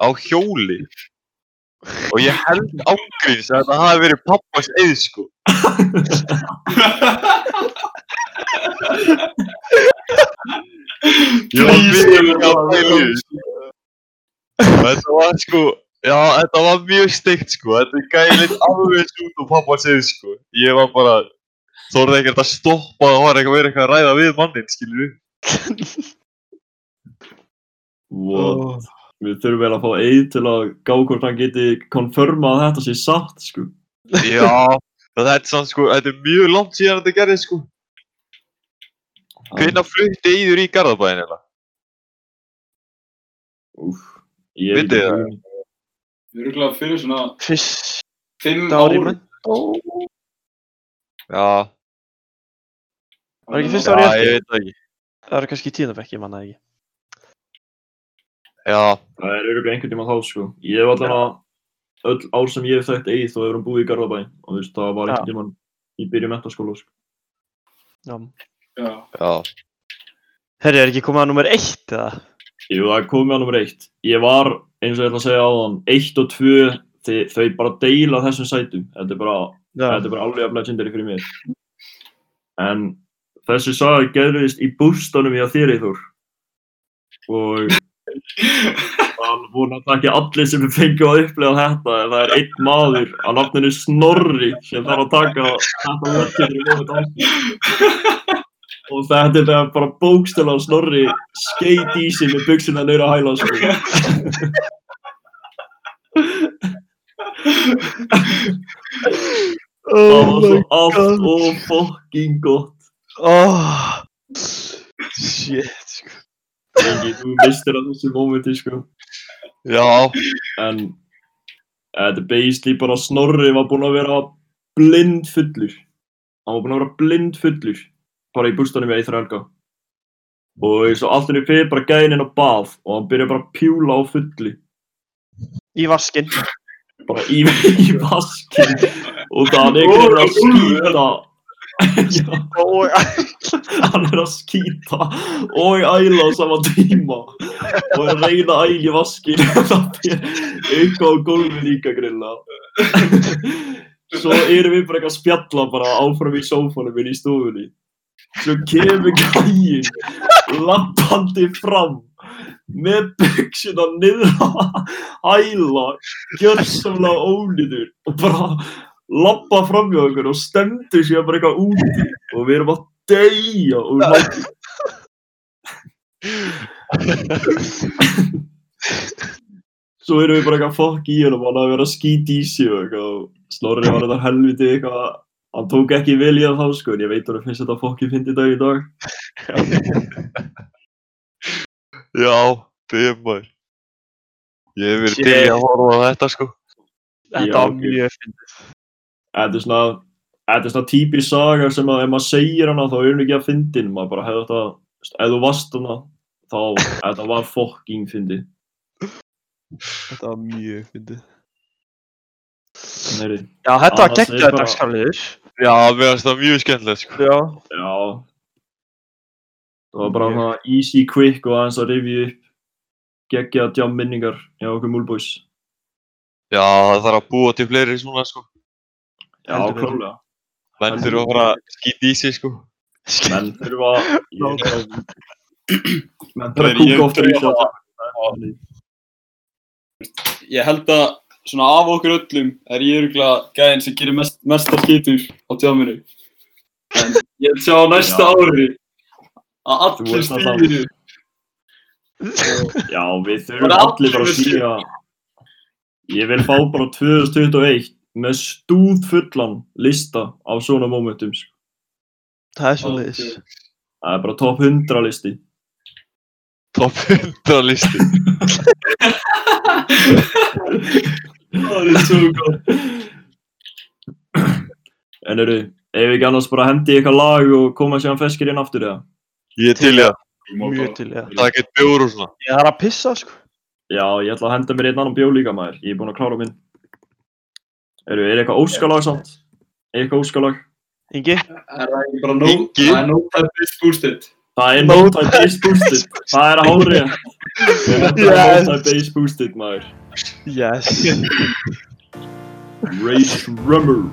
á hjóli. Og ég held ángríns að þetta hafi verið pappas eið sko. Ég var pæla í þessu. Þetta var sko, já, þetta var mjög steikt sko, þetta er gælið alveg út og pappa segið sko. Ég var bara, þorði ekkert að stoppa og var eitthvað verið eitthvað að ræða við mannin, skilur við. What? Við þurfum vel að fá Eid til að gá hvort hann geti konfirma að þetta sé satt, sko. Já, þetta er samt sko, þetta er mjög langt síðan þetta gerði sko. Hvenær flutti Íður í Garðabæðin eða? Úf, ég ekki það? við erum glæðið fyrir svona Fyrst fimm ári árum. menn. Já, Var ekki fyrst já, ári ég eftir? veit það ekki. Það eru kannski tíðanfekk, ég manna það ekki. Já, Það er öruglega einhvern tíma þá, sko. Ég hef allan að öll ár sem ég hef þekkt Eid þá hefur hann búið í Garðabæ og þú veist, það var Já. einhvern tíman í byrju mentaskóla, sko. Já. Já, já. Herri, er ekki komið að nummer eitt eða? Jú, það er komið á nummer eitt. Ég var, eins og ég ætla að segja á þann, eitt og tvö, þau, þau bara deila þessum sætum. Þetta er bara, þetta er bara alveg að legendary fyrir mér. En þessi saga gerðist í bústanum í að þér Eithor. Og það voru náttúrulega ekki allir sem fengið að upplega þetta. En það er einn maður á nafninu Snorri sem þarf að taka þetta ástæð. Og þetta er þegar bara bókstæla á Snorri skeit í sig með buksuna neyra hæla sko. Það Oh var svo allt og fucking gott. Oh. Shit, sko. Engi, þú mistir á þessu mómenti, sko. Já, En þetta er basically bara að Snorri var búinn að vera blind fullur. Hann var búinn að vera blind fullur. Bara í bústanum í eithra helga. Og svo allt henni fyrir bara gæðin inn á bað og hann byrja bara að pjúla á fulli. Í vaskinn. Bara í, í vaskin. Og það hann einhvern veginn að skýta. Og hann er að skýta og æla á sama tíma. Og er að reyna æla í vaskin. Og það er eitthvað á gólfi líka grilla. Svo erum við bara eitthvað að spjalla bara áfram í sófanum minn í stofunni. Svo kemur gæinn lappandi fram með buksuna niður að hæla, gjörsamlega ónýður og bara lappa fram hjá okkur og stendur sér bara eitthvað úti og við erum að deyja og við erum Svo erum við bara eitthvað fokk í honum og hann að skýta í sig og eitthvað og Snorri var þetta helviti eitthvað hann tók ekki vel í það þá sko en ég veit að hann finnst þetta fokk í fyndi dag í dag já, byrjum maður. Ég hef verið til að horfa á þetta, sko. Þetta ok. mjög fyndið. Þetta er svona Þetta er svona típisk saga sem að ef maður segir hana þá er hún ekki að fyndin maður bara hefði þetta ef þú varst hana þá þetta var fokking fyndi Þetta var mjög fyndið. Neyri, Já, þetta var Annars er geggjaður bara- dagskarliður. Já, mér finnst það mjög skemmtilegt, sko. Já. já það var bara svona easy quick og aðeins að rifja upp geggja jam minningar hjá okkur múlbús Já, það þarf að búa til fleiri svona, sko. já Heldur betur. klálega Menn þurfa að fara að skýta í sig, sko. menn þurfa Nákvæmlega. menn þurfa að Ég- kúka oftar í sig Ég held að svona af okkur öllum er ég örgulega gæðin sem gerir mest, mesta skítur á tjáminu. En ég vil sjá næsta Já. ári að allir stíðinu. já við þurfum allir bara að stíga ég vil fá bara 2021 með stúð fullan lista á svona momentum sko. Það er svo leiðis. Það er bara top 100 listi. Top 100 listi. Það er svo gott. En eru, ef ekki annars bara hendi í eitthvað lag og koma sér feskir inn aftur eða? Ég er til í að Mjög til, já. það get bjór og svona. Ég þarf að pissa, sko. Já, ég ætla að henda mér einn annan bjó líka maður. Ég er búinn að klára minn. Eru, er eitthvað óskalag samt? Eitthvað óskalag? Ingi? Er Ingi? það er is boosted. Það er base boosted. Það er að hárið. Það er base boosted maður. Yes. Ray Drummer.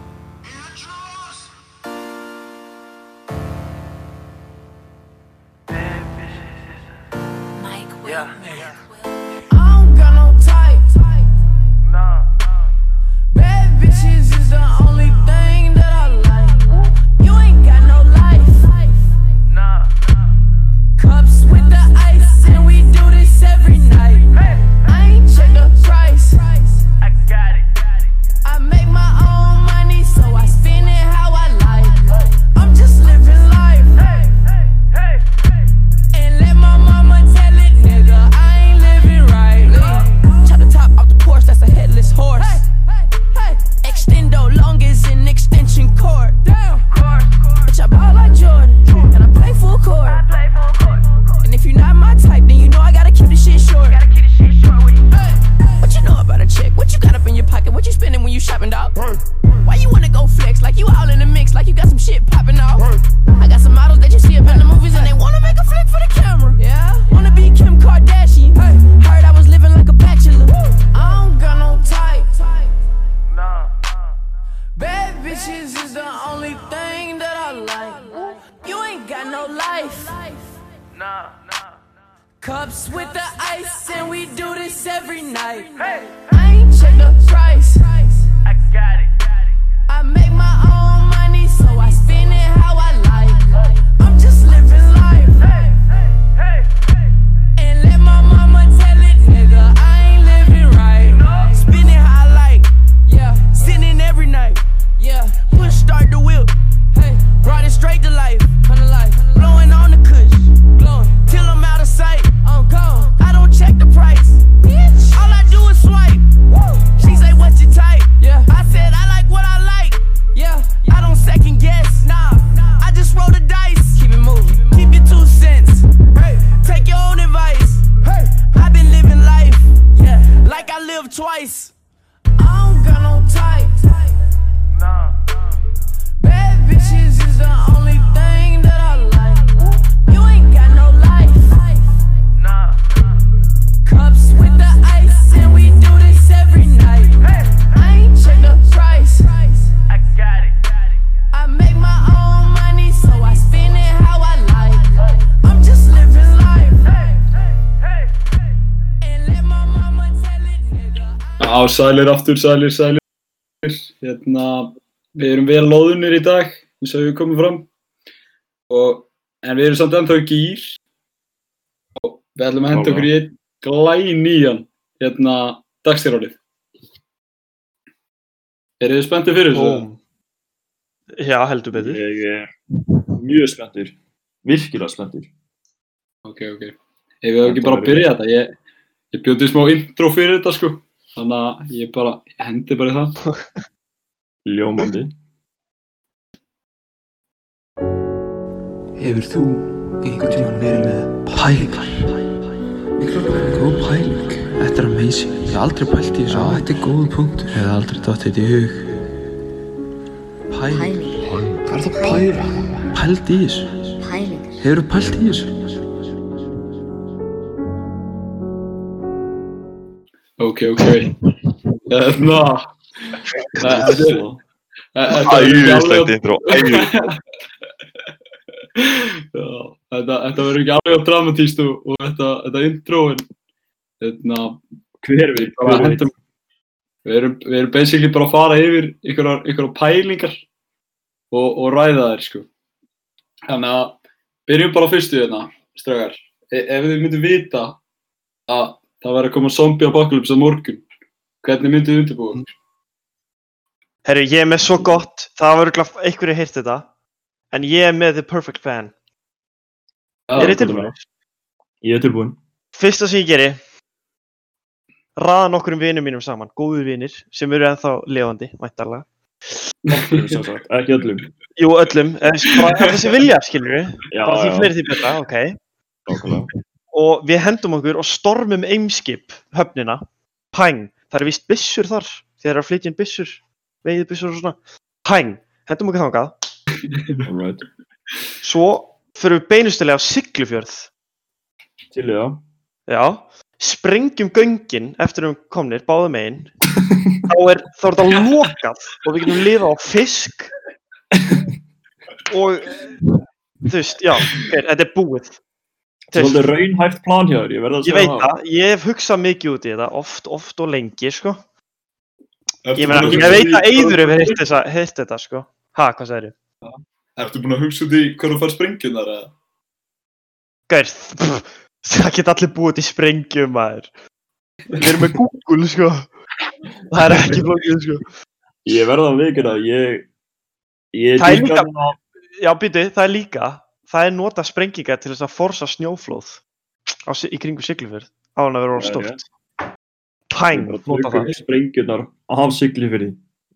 Já, sælir aftur, sælir, sælir. Hérna, við erum vel loðunir í dag, eins og við komum fram. Og, en við erum samt ennþá í gýr. Og við ætlum að henda okkur í einn glænýjan, hérna, dagstyrálið. Eru þið spenntið fyrir þessu? Já, heldur betur. Ég er mjög spenntur. Virkilega spenntur. Ok, ok. Ef við hefum ekki bara að byrja þetta, ég, ég bjóti smá intro fyrir þetta, sko. Þannig að ég bara, hendi bara í það. Ljómandi. Hefur þú einhvern tímann verið með pælingar? Góð pæling. Þetta er amazing. Ég hef aldrei pælt í þessu. Já, þetta er góð punktur. Ég hef aldrei dótt þetta í hug. Pæling. Hvað er það að pæla? Pælt í þessu. Pælingar. Hefur þú pælt í þessu? Intro, æðislegt. já, þetta, þetta verður ekki alveg á dramatíst og, og þetta, þetta intro en, hérna, Hver við erum, við erum basically bara að fara yfir ykkur, ykkur pælingar og, og ræða þær, sko. Þannig að, byrjum bara á fyrstu hérna, straugar. E ef þið myndu vita að það verður að koma zombie apocalypse á morgun, hvernig myndu þið undirbúa? Herru, ég er með svo gott, það var örugglega einhverju heyrt þetta, en ég er með The Perfect Plan. Er þið tilbúin? Ég er tilbúin. Fyrsta sem ég geri, raða nokkurum vinum mínum saman, góður vinir, sem eru ennþá lifandi, mættarlega. Ekki öllum. Jú, öllum, eða sem vilja, skilur við, bara því fleiri því betra, ok. Og við hendum okkur og stormum Eimskip, höfnina, pæng, það er vist byssur þar, þeir eru að flytja inn byssur, veiði byssur og svona, pæng, hendum okkur þangað, Alright. svo fyrir við beinustilega á Siglufjörð, Til það. Já, sprengjum göngin eftir um komnir, báðum megin. Þá er, þetta lokað og við getum lifað á fisk. Og þú veist, já, þetta er búið Þú veist, Svolítið raunhæft plan hjá þér, ég verði að ég segja veit það, ég hef hugsað mikið út í þetta oft, oft og lengi, sko. Ertu ég, að ég veit að þú- hefur heyrt þetta, sko. Ha, hvað sagðir þú? Ertu búin að hugsa út í hvað þú fær sprengjunar eða? Gær, pff, það geta allir búið til sprengjum, maður. Við erum með Google, sko. Það er ekki flókið, sko. Ég verði að veikina, ég... Ég Það er líka- hana- Já, býtu, það er líka, það er nota sprenginga til þess að forsa snjóflóð á, í kringu Siglufjörð á hann að vera. Pæng, Ég bara nota það. Sprengjurnar af því.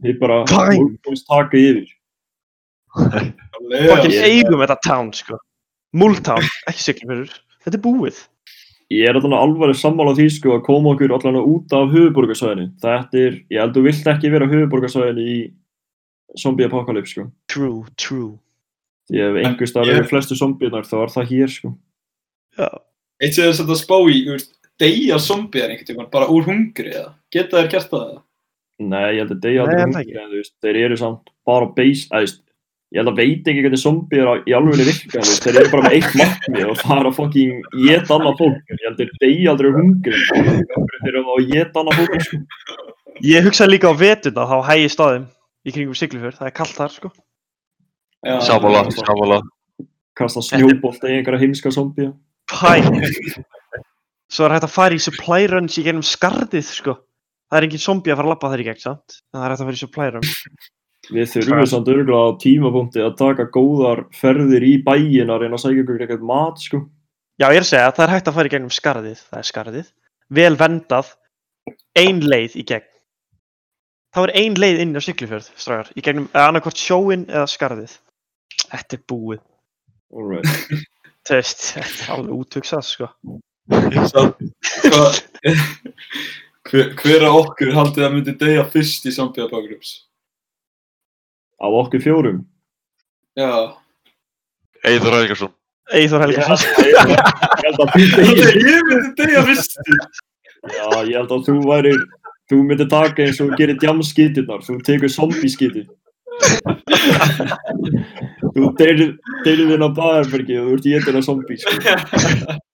Ég bara... Fine. Múlbúins taka yfir. Fokkin eigum þetta town, sko. Múltown, ekki Siglufjörður. Þetta er búið. Ég er allan alvarleg sammála því sko að koma okkur allan út af höfuborgarsvæðinu. Þetta er, ég held þú vilt ekki vera höfuborgarsvæðinu í zombie apocalypse sko. True, true. Því ef einhvers staðar ég- eru flestu zombienar þá er það hér sko. Já. Eitt sem þess að þetta spá í, veist, deyja zombiðar einhvern tímann bara úr hungri eða? Geta þær gert það eða? Nei, ég held að deyja Nei, aldrei ég held hungri en þú veist, þeir eru samt bara base, eða þú veist, ég held að veit ekki hvernig zombie er í alveg virka, þú veist, þeir eru bara með eitt markmið og það er að fucking geta annað fólk, ég held að þeir deyja aldrei úr hungri, þeir eru að geta annað fólk sko. Ég hugsaði líka á vetuna þá hægi staðum í kringum Siglufjörð. Það er kallt þar, sko. Sammála, sammála. Kasta snjóbolt í einhverja heimska zombie. Pæng. Svo er hægt að fara í supply runs í gennum skarðið, sko. Það er engin zombie að fara að þær í gegn, sant? Það er hægt að fara í supply run. Við þurfum samt örgulega á tímapunkti að taka góðar ferðir í bæin að reyna að sækja ykkur eitthvað mat sko. Já, ég er að segja að það er hægt að fara í gegnum skarðið, það er skarðið, vel vendað, ein leið í gegn. Það er ein leið inn á Siglufjörð, strágar, í gegnum annarkvort sjóin eða skarðið. Þetta er búið. Alright. Þú veist, þetta er alveg úthugsað, sko. Hver, hver af okkur haldið að myndi deyja fyrst í zombie apocalypse? Af okkur fjórum. Já. Eithor Helgarsson. Eithor Helgarsson. Ég held að. Ég myndi deyja fyrst. Já, ég held að þú væri, þú myndir taka eins og gerir djamskítirnar, þú tekur zombie-skíti. Þú deyrir þinn á Baðarbergi og þú ert af zombie, sko.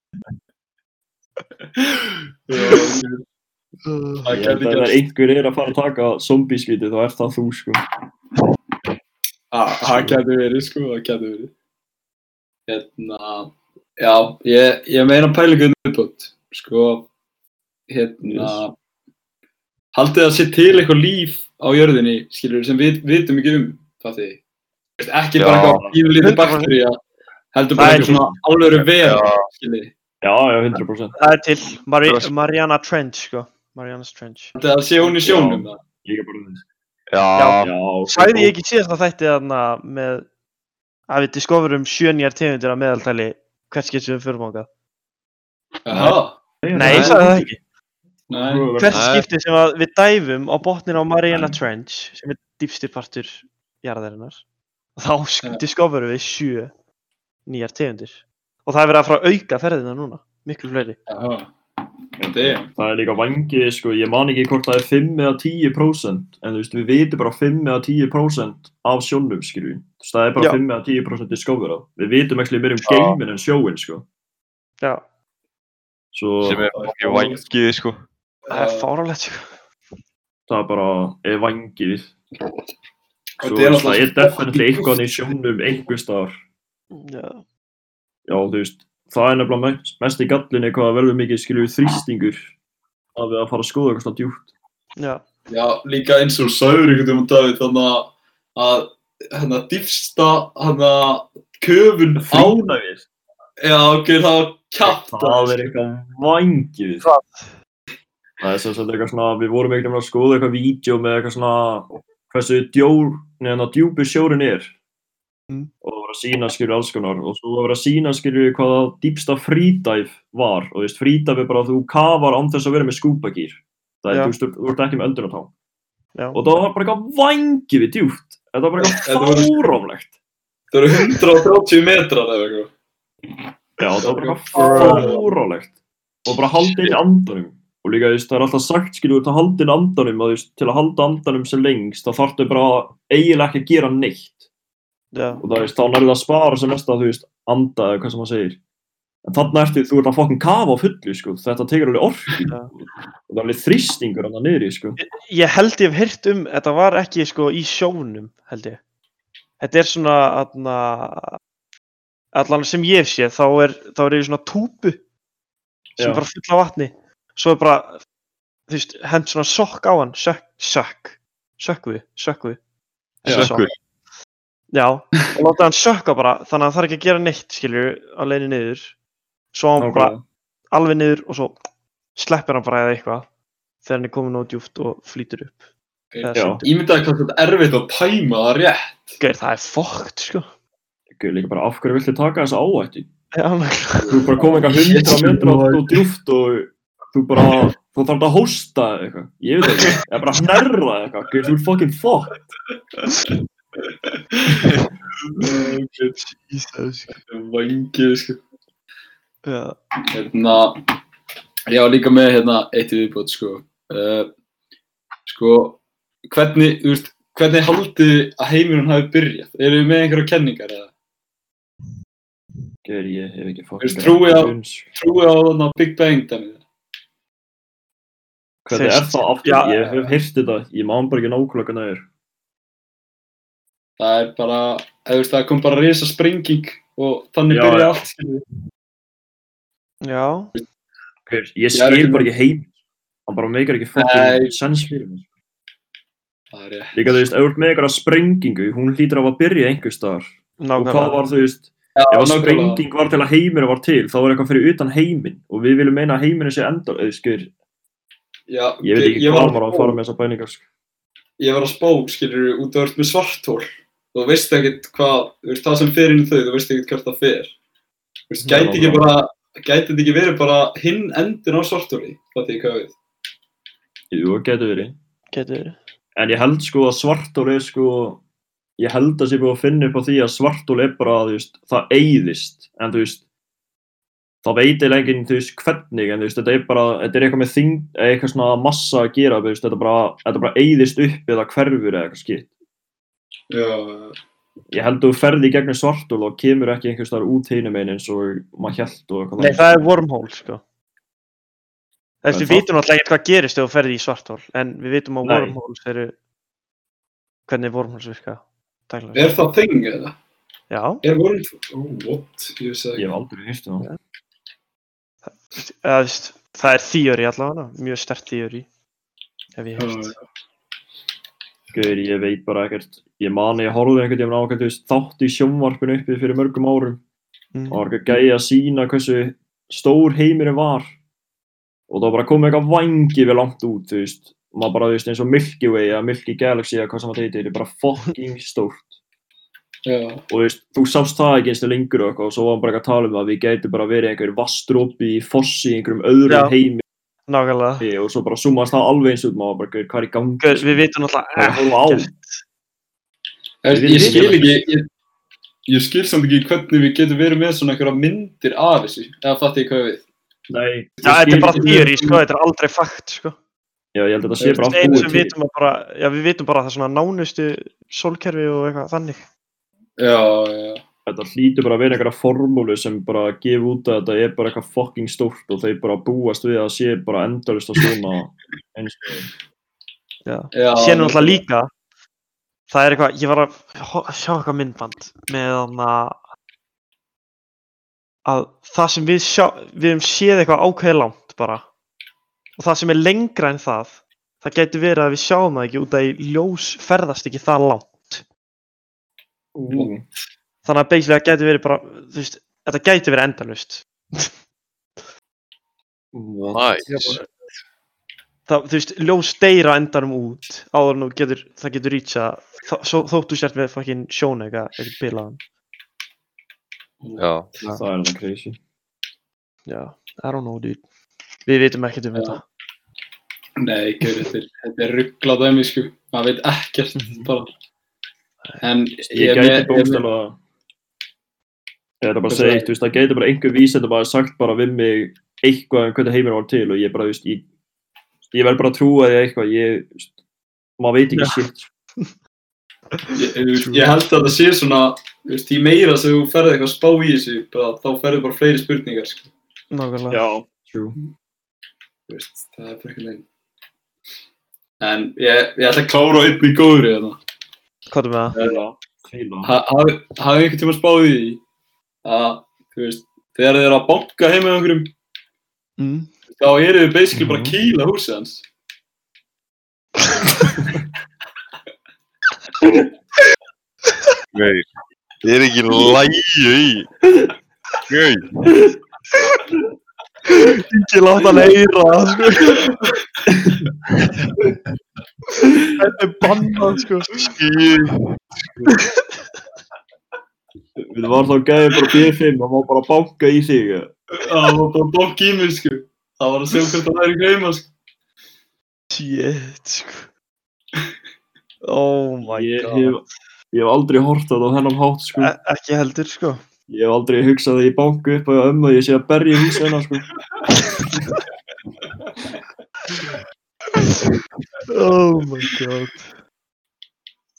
Já, ok. Það að gerst. einhver er að fara að taka zombie-skítið þá er það þú sko. Ah, Það gæti verið, sko, það gæti verið. Hérna, já, ég, ég meina pælingu viðbútt, sko, hérna, haldið að sé til eitthvað líf á jörðinni, skilur, sem við vitum ekki um, það því. Ekki bara Já. eitthvað líflítið baktería, heldur bara Það er eitthvað svona alvöru vera, Já. skilur. Já, já, 100%. Það er til Mari Mariana Trench, sko. Mariana's Trench. Haldið að sé hún í sjónum, það. Líka bara þess. Já, Já, Sæði ég ekki síðast að þætti þarna með að við discoverum sjö nýjar tegundir að meðaltali hvert skipt sem við förum ángað. Jaha, Nei, ég sagði það ekki. Nei, Hvert Nei. skipti sem að við dæfum á botnin á Mariana Trench, sem er dýpstir partur jarðarinnar, þá sk- Ja. discoverum við sjö nýjar tegundir. Og það er verið að fara að auka ferðina núna, miklu fleiri. er, Það er líka vangi, sko, ég man ekki hvort það er 5 eða 10% en þú veist, við vitum bara 5 eða 10% af sjónum, skilju. Það er bara Já. 5 eða 10% discoverað. Við vitum ekki meira um Já. geimin en sjóin, sko. Já, Svo sem er vangið, sko. Það er fáralegt, sko. það er bara, er vangið. Svo Þetta er það er, það er fucking eitthvað í sjónum einhver staðar. Já, Já, þú veist, það er nefnilega mest, mest í gallinni hvað það verður mikið, skilju, þrýstingur að við að fara að skoða eitthvað svona djúpt. já, Já, líka eins og sagður einhvern veginn Davíð þannig að hérna dýfsta hérna köfun á Frýnaðið. Já, ok, það var kjátt Það er eitthvað vangið. Hvað? Það er sagt eitthvað svona, við vorum eitthvað að skoða eitthvað vídeo með eitthvað svona hversu djór, neðan að djúpur sjórin er. Mm. Og það var að sína skilju alls konar og svo var að sína skilju hvaða dýpsta frídæf var og þú veist, frídæf er bara að þú kafar án þess að vera með skúpagýr. Það er, Já. þú veist, þú ert ekki með öldunatá. já. Og það var bara eitthvað vangið við djúpt. Þetta var bara eitthvað fárómlegt. Það eru 130 metrar eða eitthvað Já, það var bara eitthvað fárálegt og bara haldið í andanum og líka, veist, það er alltaf sagt, skilju, að haldið í andanum þú veist, til að halda andanum sem lengst þá þarftu bara eiginlega ekki að gera neitt já. og það, þá nærið að spara sem mest að, þú veist, anda eða hvað sem maður segir en þarna ertu, þú ert að fokkin kafa á fullu, sko, þetta tekur alveg orki Já. og það er alveg þrýstingur hann niðri, sko Ég held ég hef heyrt um, þetta var ekki sko í sjónum, held ég. Þetta er svona, aðna, allan sem ég séð, þá er, þá er ég svona túpu sem Já. er bara full af vatni. Svo er bara, þú veist, hend svona sokk á hann, sökk, sökk, sökkvi, sökkvi. Já. Sökkur. Já, og láta hann sökka bara, þannig að það þarf ekki að gera neitt, skilju, á leiðinni niður. Svo hann bara Nákvæmlega. alveg niður og svo sleppir hann bara eða eitthvað þegar hann er komin nóg djúpt og flýtur upp. Syndur. Ímyndaði hvað þetta er erfitt að tæma það rétt Gauð, það er fokkt, sko. Líka bara, af hverju viltu taka þessa nákvæmlega. þú er bara komið eitthvað hundra metra og djúft og þú bara, þú þarf að hósta eða eitthvað, ég veit ekki, eða bara hnerra eða eitthvað, þú er fucking fucked. Jesus. Vangið, sko Já. Hérna Já, líka með hérna eitt í viðbót, sko uh, Sko, hvernig, þú veist Hvernig haldið þið að heimurinn hafi byrjað? Eru þið með einhverja kenningar eða? Guð, ég hef ekki fucking Veist, trúið á-. Trúið á þarna Big Bang dæmið? Hvernig er það aftur? Já. Ég hef heyrt þetta, ég man bara ekki nákvæmlega hvernig það er. Það er bara, veist, það kom bara risa sprenging og þannig Já, byrja allt, skilur við. Já. Guð, ég Ég er skil ekki bara ekki heim, hann bara meikar ekki fucking sens fyrir mig. Það er rétt. Líka þú veist, ert með eitthvað sprengingu, hún hlýtur af að byrja einhver staðar. Og hvað Nákvæmlega. var þú veist, Já, ef að nákvæmlega. sprenging var til að heiminu var til, þá var eitthvað fyrir utan heiminn og við viljum meina að heiminu sé endal, eða skil, Já, ég veit ekki hvað maður á að fara með þessar bæningar, ég var að spá, skilur við, út af ert með svartól. Þú veist ekkert hvað, þú veist, það sem fer inn í þau, þú veist ekkert hvert það fer. Þú veist, Já, gæti ekki bara, gæti þetta ekki verið bara hinn endin á svartóli, það því hvað við. Jú, það getur verið. Getur verið. En ég held sko að svartól er sko, ég held að sé búið að finna upp á því að svartól er bara, þú veist, það eyðist, en þú veist, það veit eiginlega enginn, þú veist, hvernig, en þú veist, þetta er bara, þetta er eitthvað með þing, eitthvað svona massa að gera, þú veist, þetta bara, þetta bara eyðist upp eða hverfur eða eitthvað skitt. Já, Ég held að þú ferði í gegnum svartól og kemur ekki einhvers þar út hinum einn eins og maður held og eitthvað Nei, það er wormhole, sko. Þess, En við vitum alltaf ekkert hvað gerist ef þú ferði í svartól, en við vitum að Nei. wormholes eru, hvernig wormholes virka. daglega. Er það þing eða? Já, Er voruð... Ó, what? Ég vissi það Ég ekki. hef aldrei hýst um það. Veist, það er þýjöri allavega, mjög stert þýjöri, hef ég hefst. já. Gauður, ég veit bara ekkert. Ég mani, ég horfði einhvern tímann á einhvern þú veist, þátt í sjónvarpinu uppi fyrir mörgum árum. Mm. Það var eitthvað gæi að sína hversu stór heimurinn var. Og var bara komið eitthvað vangi við langt út, þú veist. Maður bara, þú veist, eins og Milky Way eða Milky Galaxy eða hvað sem það heitir, er bara fucking stórt. Já. Og þú veist, þú sást það ekki eins og lengur og eitthvað og svo var bara eitthvað að tala um að við gæti bara verið einhver vastrópi í fossi í einhverjum öðrum Já. heimi Nákvæmlega. og svo bara zoomast það alveg eins út maður bara, "Gaur, hvað er í gangi? Guð, Við vitum alltaf. Ég, ég skil ekki. ekki, ég, ég skil samt ekki hvernig við getum verið með svona einhverja myndir af þessu. Eða fatt ég hvað við. Nei, Já, þetta er bara ekki- þýjöri, sko, þetta er aldrei fakt, sko. Já, ég held að þetta sé bara allt búið sem til. vitum að bara, já, við vitum bara að það er svona nánustu sólkerfi og eitthvað þannig. Já, já. Þetta hlýtur bara að vera einhverja formúlu sem bara gefa út að þetta er bara eitthvað fucking stórt og þeir bara búast við að sé bara endalist að svona eins og Já. Sér náttúrulega líka, það er eitthvað, ég var að sjá eitthvað myndband með þannig að að það sem við sjá, við hefum séð eitthvað ákveðið langt bara og það sem er lengra en það, það gæti verið að við sjáum það ekki út að í ljós ferðast ekki það langt. Ú, Þannig að það gæti verið bara, þú veist, þetta gæti verið endalust. Nice. Það, þú veist, ljós deyra endanum út áður en getur, það getur rýtsa þóttu sért með fucking sjónu eitthvað, eitthvað bilaðan. Já. það er alveg crazy. Já, I don't know, dude. Við vitum ekkert um þetta. Nei, gaur, þetta er, þetta er rugglað dæmi, sko. Maður veit ekkert bara. En Ég gæti bókstala Ég ætla bara að segja eitt, þú veist, það gæti bara einhver vísend að bara sagt bara við mig eitthvað um hvernig heiminn var til og ég bara, veist, ég, ég verð bara að trúa því eitthvað, ég, maður veit ekki sko. Ég, ég held að það sé svona, veist, því meira sem þú ferði eitthvað að spá í þessu, bara, þá ferði bara fleiri spurningar, sko. Nákvæmlega. Það er bara ekki leginn. En ég, ég ætla að klára einn í góðri þetta. Hvað er með það? Hafið einhvern tíma spáð í að, þú veist, þegar þið eru að banka heim með einhverjum, Mm. þá eru þið basically bara Mhm. kýla húsið hans. Gauð. Ég er ekki lægi í. Gauð. Ekki láta hann heyra það, sko. Þetta er bannað, sko. Skýr. Við varum þá gæðið bara B5, það var bara að banka í eða? Það var bara bank í mig, sko. Það var að segja hvert það væri greima, sko. Shit, sko. Oh my god. ég hef aldrei hort á það á þennan hátt, sko. E ekki heldur, sko. Ég hef aldrei hugsað að ég banku upp á ömmu að ég sé að berja húsið hennar, sko. Oh my god.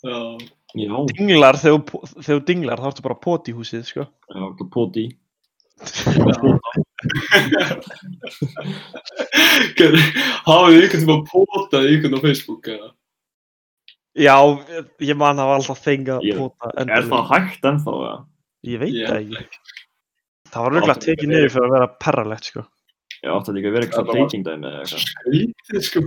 Já. Já, Dinglar, þegar þú- dinglar, þá ertu bara pot í húsið, sko. já, það poti í. Hafið þið einhvern tíma potað í einhvern á Facebook, eða? Já, ég man að hafa alltaf fengið að pota Er það hægt ennþá, eða? Ég veit það ekki. Það var röglega tekið ekki niður fyrir að vera perralegt, sko. Ég átti ekki að vera Það eitthvað dating dæmi eða eitthvað. Skrítið, sko.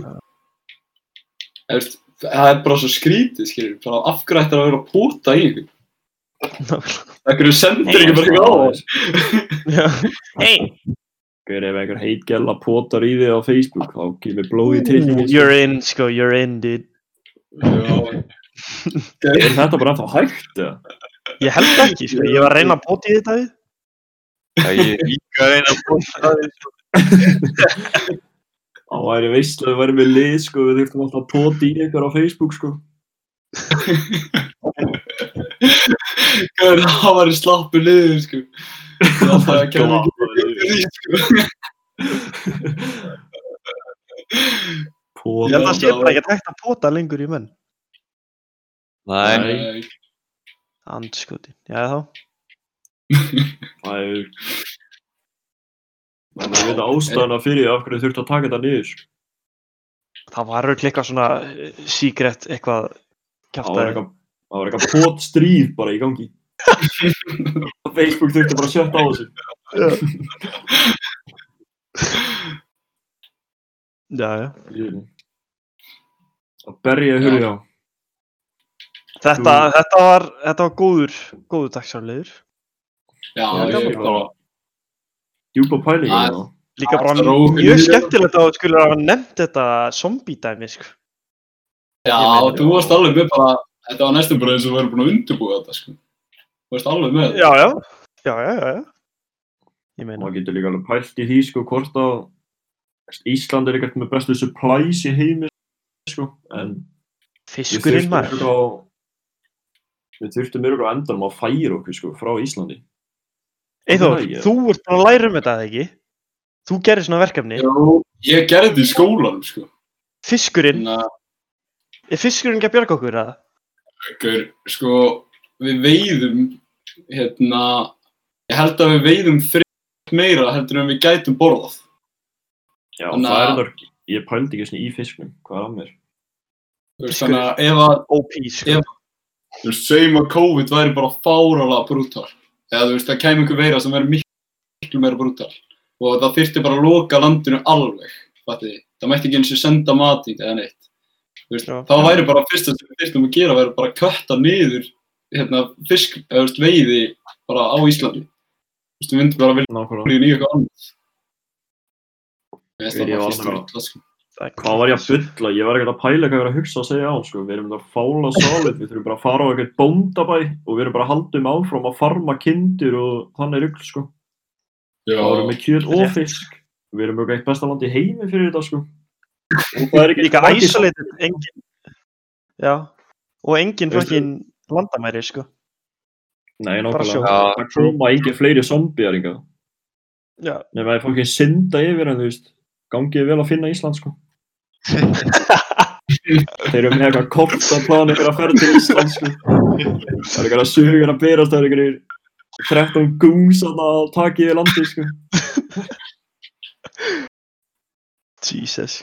Það er bara svo skrítið, skilur. Bara af hverju ættir að vera að pota í? Nákvæmlega. Það hverju sendir ekki bara eitthvað á það? Já. Hey, Gauður, ef einhver heit gæla potar í þig á Facebook, þá kemur blóði til you're in, sko, you're in, dude. Já. Er þetta bara ennþá hægt, eða? Ég held ekki, sko. Ég var að reyna að pota í þetta við. Já, ég er líka að reyna að bóta það. Það væri veistlega að vera með lið, sko, við þurftum alltaf að pota í einhver á Facebook, sko. Gauður, það var í slappu liður, sko. Það Glataði ekki sko. Pota. Ég held að það sé bara ekkert hægt að pota lengur í menn. Nei, Nei. Andskotin. Já, þá. Það er Þannig að við veit ástæðana fyrir því af hverju þurftu að taka þetta niður. Það var auðvitað eitthvað svona eh, secret eitthvað Það var eitthvað, það var eitthvað potstríð bara í gangi. Facebook þurfti bara að sjötta á þessu. Já, já. Að berja í á. Þetta, Þú- þetta var, þetta var góður, góður dagsarlegur. Já, Já, ég gaman. bara, Djúpa þá. Líka bara Það mjög skemmtilegt að þú skulle hafa nefnt þetta zombie dæmi, sko. já, þú varst alveg með bara, þetta var næstum bara eins og við erum búin að undirbúa þetta, sko. Þú varst alveg með Já, já, já, já, já, já. Ég meina, maður getur líka alveg pælt í því sko hvort að Ísland er ekkert með bestu supplies í heimi sko en fiskurinn maður. Við þurftum á endanum að færa okkur sko frá Íslandi Eithor, Það ég. þú ert búin að læra um þetta, eða ekki? Þú gerir svona verkefni. Já, ég gerði þetta í skólanum, sko. Fiskurinn, að, er fiskurinn ekki að bjarga okkur, eða? gaur, sko, við veiðum, hérna, ég held að við veiðum þrjótt meira heldur en við gætum borðað. já Þannig það er að- þar ég pældi ekki svona í fisknum hvað er að mér Þannig að ef að, sko. Þú veist, segjum að COVID væri bara fáralega brútal. Eða þú veist, það kemur einhver veira sem væri miklu, meira brútal. Og það þyrfti bara að loka landinu alveg, fattiði. Það mætti ekki eins og senda matið eða neitt. Þú veist, þá væri bara fyrsta sem við þyrftum að gera væri bara að kötta niður hérna, fisk, eða þú veist, veiði bara á Íslandi. Þú veist, við myndum bara að vilja í eitthvað annað. Mér finnst Ég það bara var fyrst bara- rulla, sko. Það er hvað var ég að bylla ég var ekkert að pæla hvað ég var að hugsa að segja á sko. Við erum þetta fála sálit við þurfum bara að fara á eitthvað bóndabæ og við erum bara að haldum áfram að farma kindur og þannig rugl sko. Já, þá erum við kjöt og fisk. Við erum mjög eitt besta land í heimi fyrir þetta sko. Og það er ekki Líka margir- isolated, engin, já, og engin fokkin landamæri, sko. Nei, nákvæmlega. Það koma ekki fleiri zombiar hingað. Já. Nefn að ég fá ekki synda yfir en þú veist, gangið vel að finna Ísland sko. Þeir eru með eitthvað kortaplan ykkur að ferð til Ísland sko. Það er eitthvað að sugur að berast það er eitthvað 13 gúms að taki yfir landi sko. Jesus.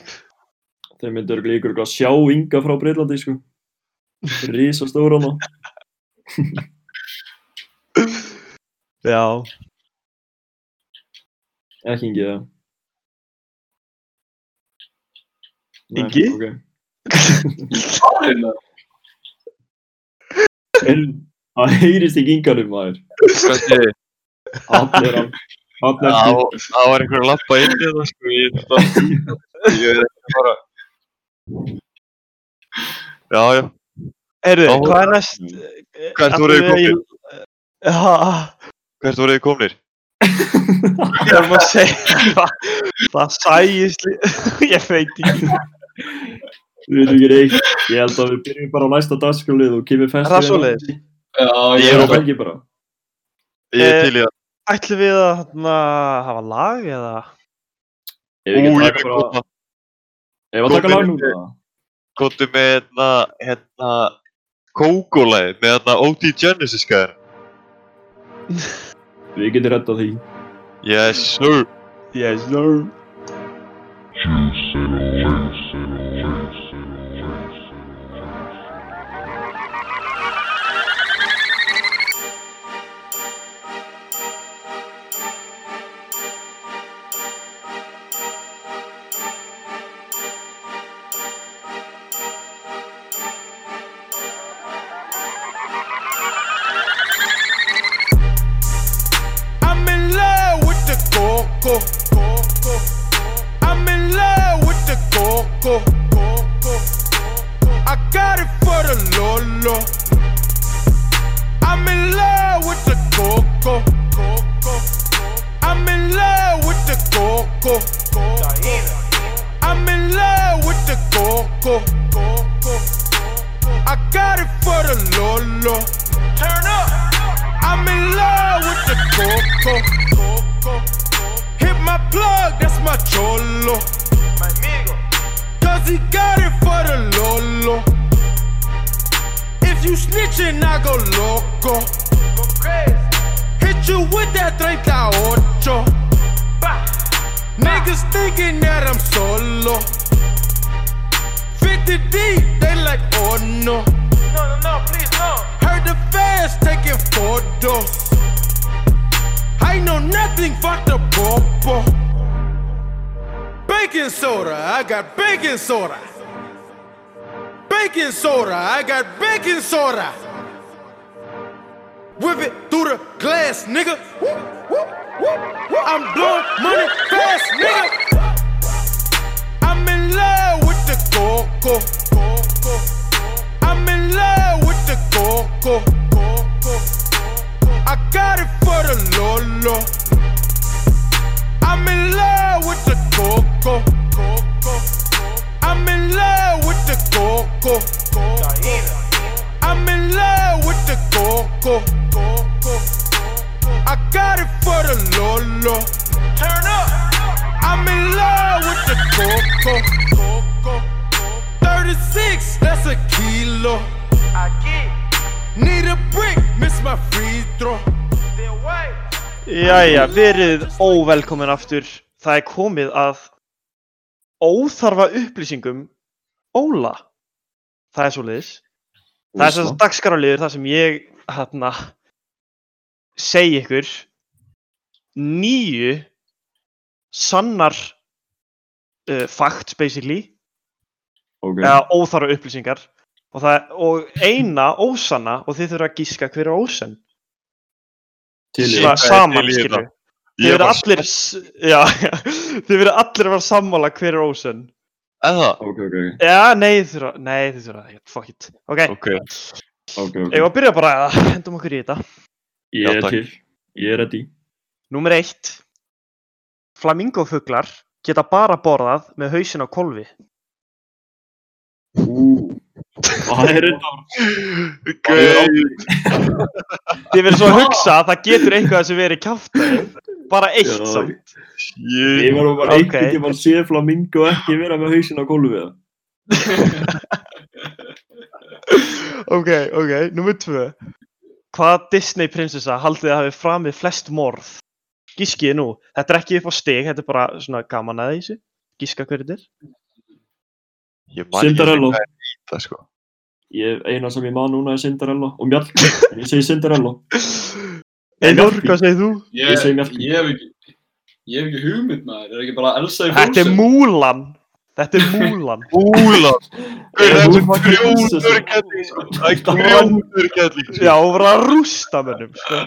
Þeir myndu örugglega ykkur eitthvað að sjá ynga frá Breitlandi sko. Rísa stóran og Já, ekki yngi það. Ok. það er það. En það heyrist ekki ynganum maður. Hvað sé ég? Allir hann. það var einhver lappa inn í það sko, ég er ekki bara Já, já, heyrðu, Já. hvað er næst? Hvert voruð þið komnir? Já, hvert voruð þið komnir? ég er maður að segja það, það sæjist lí... ég veit ekki. Við veitum ekki neitt. Ég held að við byrjum bara á næsta dagskrálið og kemur fest. Er það svoleiðis? Já, Ég ég er Ég er er bara. Ég er Eh, til í það Ætlum við að hana, hafa lag eða? Ef við ekki ég taka bara... Ef að taka lag núna. Kóttu með hérna, hérna Kókólæð með hérna O.T. Genesis skæðar Við getum rettað því. Yes sir Yes, no. I'm Jæja, verið óvelkomin aftur. Það er komið að óþarfa upplýsingum Óla. Það er svoleiðis. Það er svo dagskaraliður þar sem ég hérna segi ykkur nýju sannar uh, facts basically Ok. eða óþarfa upplýsingar og, það, og eina ósanna og þið þurfa að gíska hver er ósann. Svona saman skilju þið verða var allir s- já, þið verða allir að vera sammála hver er ósann Eða? Ok, ok, já, nei þið þurfa, nei þið þurfa það ekki, fuck it ok, Ok. ok, ok. ég var að byrja bara að hendum okkur í þetta Ég Já, er takk. til. Ég er ready. Númer eitt Flamingofuglar geta bara borðað með hausin á kolvi Ú. Það er reyndar. Þið verður svo að hugsa að það getur eitthvað sem verið kjáft bara eitt Já. samt Ég var nú bara Ok. einhvern tímann séð flamingo ekki vera með hausinn á gólfið. Ok, ok, númer tvö Hvaða Disney prinsessa haldið að hafi framið flest morð? Gískið nú, þetta er ekki upp á stig, þetta er bara svona gaman að þessu Gíska hverju þetta er Ég man ekki Cinderella. hvað er það sko. Ég, eina sem ég man núna er Cinderella og Mjall. En ég segi Cinderella. Mjallhvít. hvað segir þú? Ég, Ég segi Mjallhvít. ég hef ekki, ég hef ekki hugmynd maður, er ekki bara Elsa í Þetta er Frozen? Múlan Þetta er Múlan Úla! Er Það er hún fucking grjótur kelling sko. Það er grjótur kelling sko. Já, og var að rústa mönnum sko.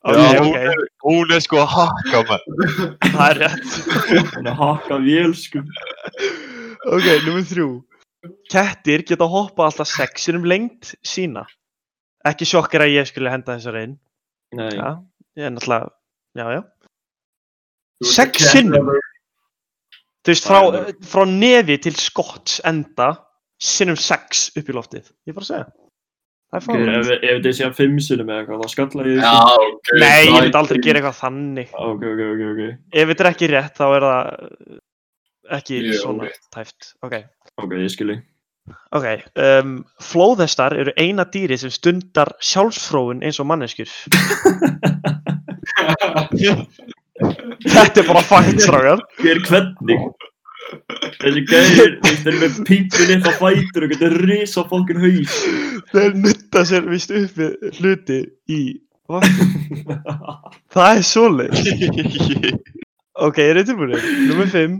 Ok, Já, hún ok, er, hún er sko að hakka með. það er rétt Hún er haka vél, sko. Ok, nummer þrjú Kettir geta hoppað alltaf sexinum lengt sína Ekki sjokkar að ég skulle henda þessar einn Nei. Já, ég er náttúrulega Já, já Þú ert Sex cat sinnum? lover. Þú veist, frá, frá nefi til skotts enda Sinnum sex upp í loftið Ég er bara að segja Það er fáið ef, ef þetta sé að fimm sinum eða eitthvað, þá skalla ég Já, því. ok. Nei, ég myndi er- aldrei gera eitthvað þannig Ok, ok, ok, ok. Ef þetta er ekki rétt, þá er það ekki Mjög svona órétt. tæft Ok, Ok, ég skilji. ok um, Flóðhestar eru eina dýri sem stundar sjálfsfróun eins og manneskjur Þetta er bara fætt, strákar Hver hvernig? Þessi gæðir, þeir eru með upp á fætur og getur risa fokkin haus. Þeir nutta sér vist upp við hluti í. Það er svoleið. Ok, er þetta tilbúinir? Númer 5.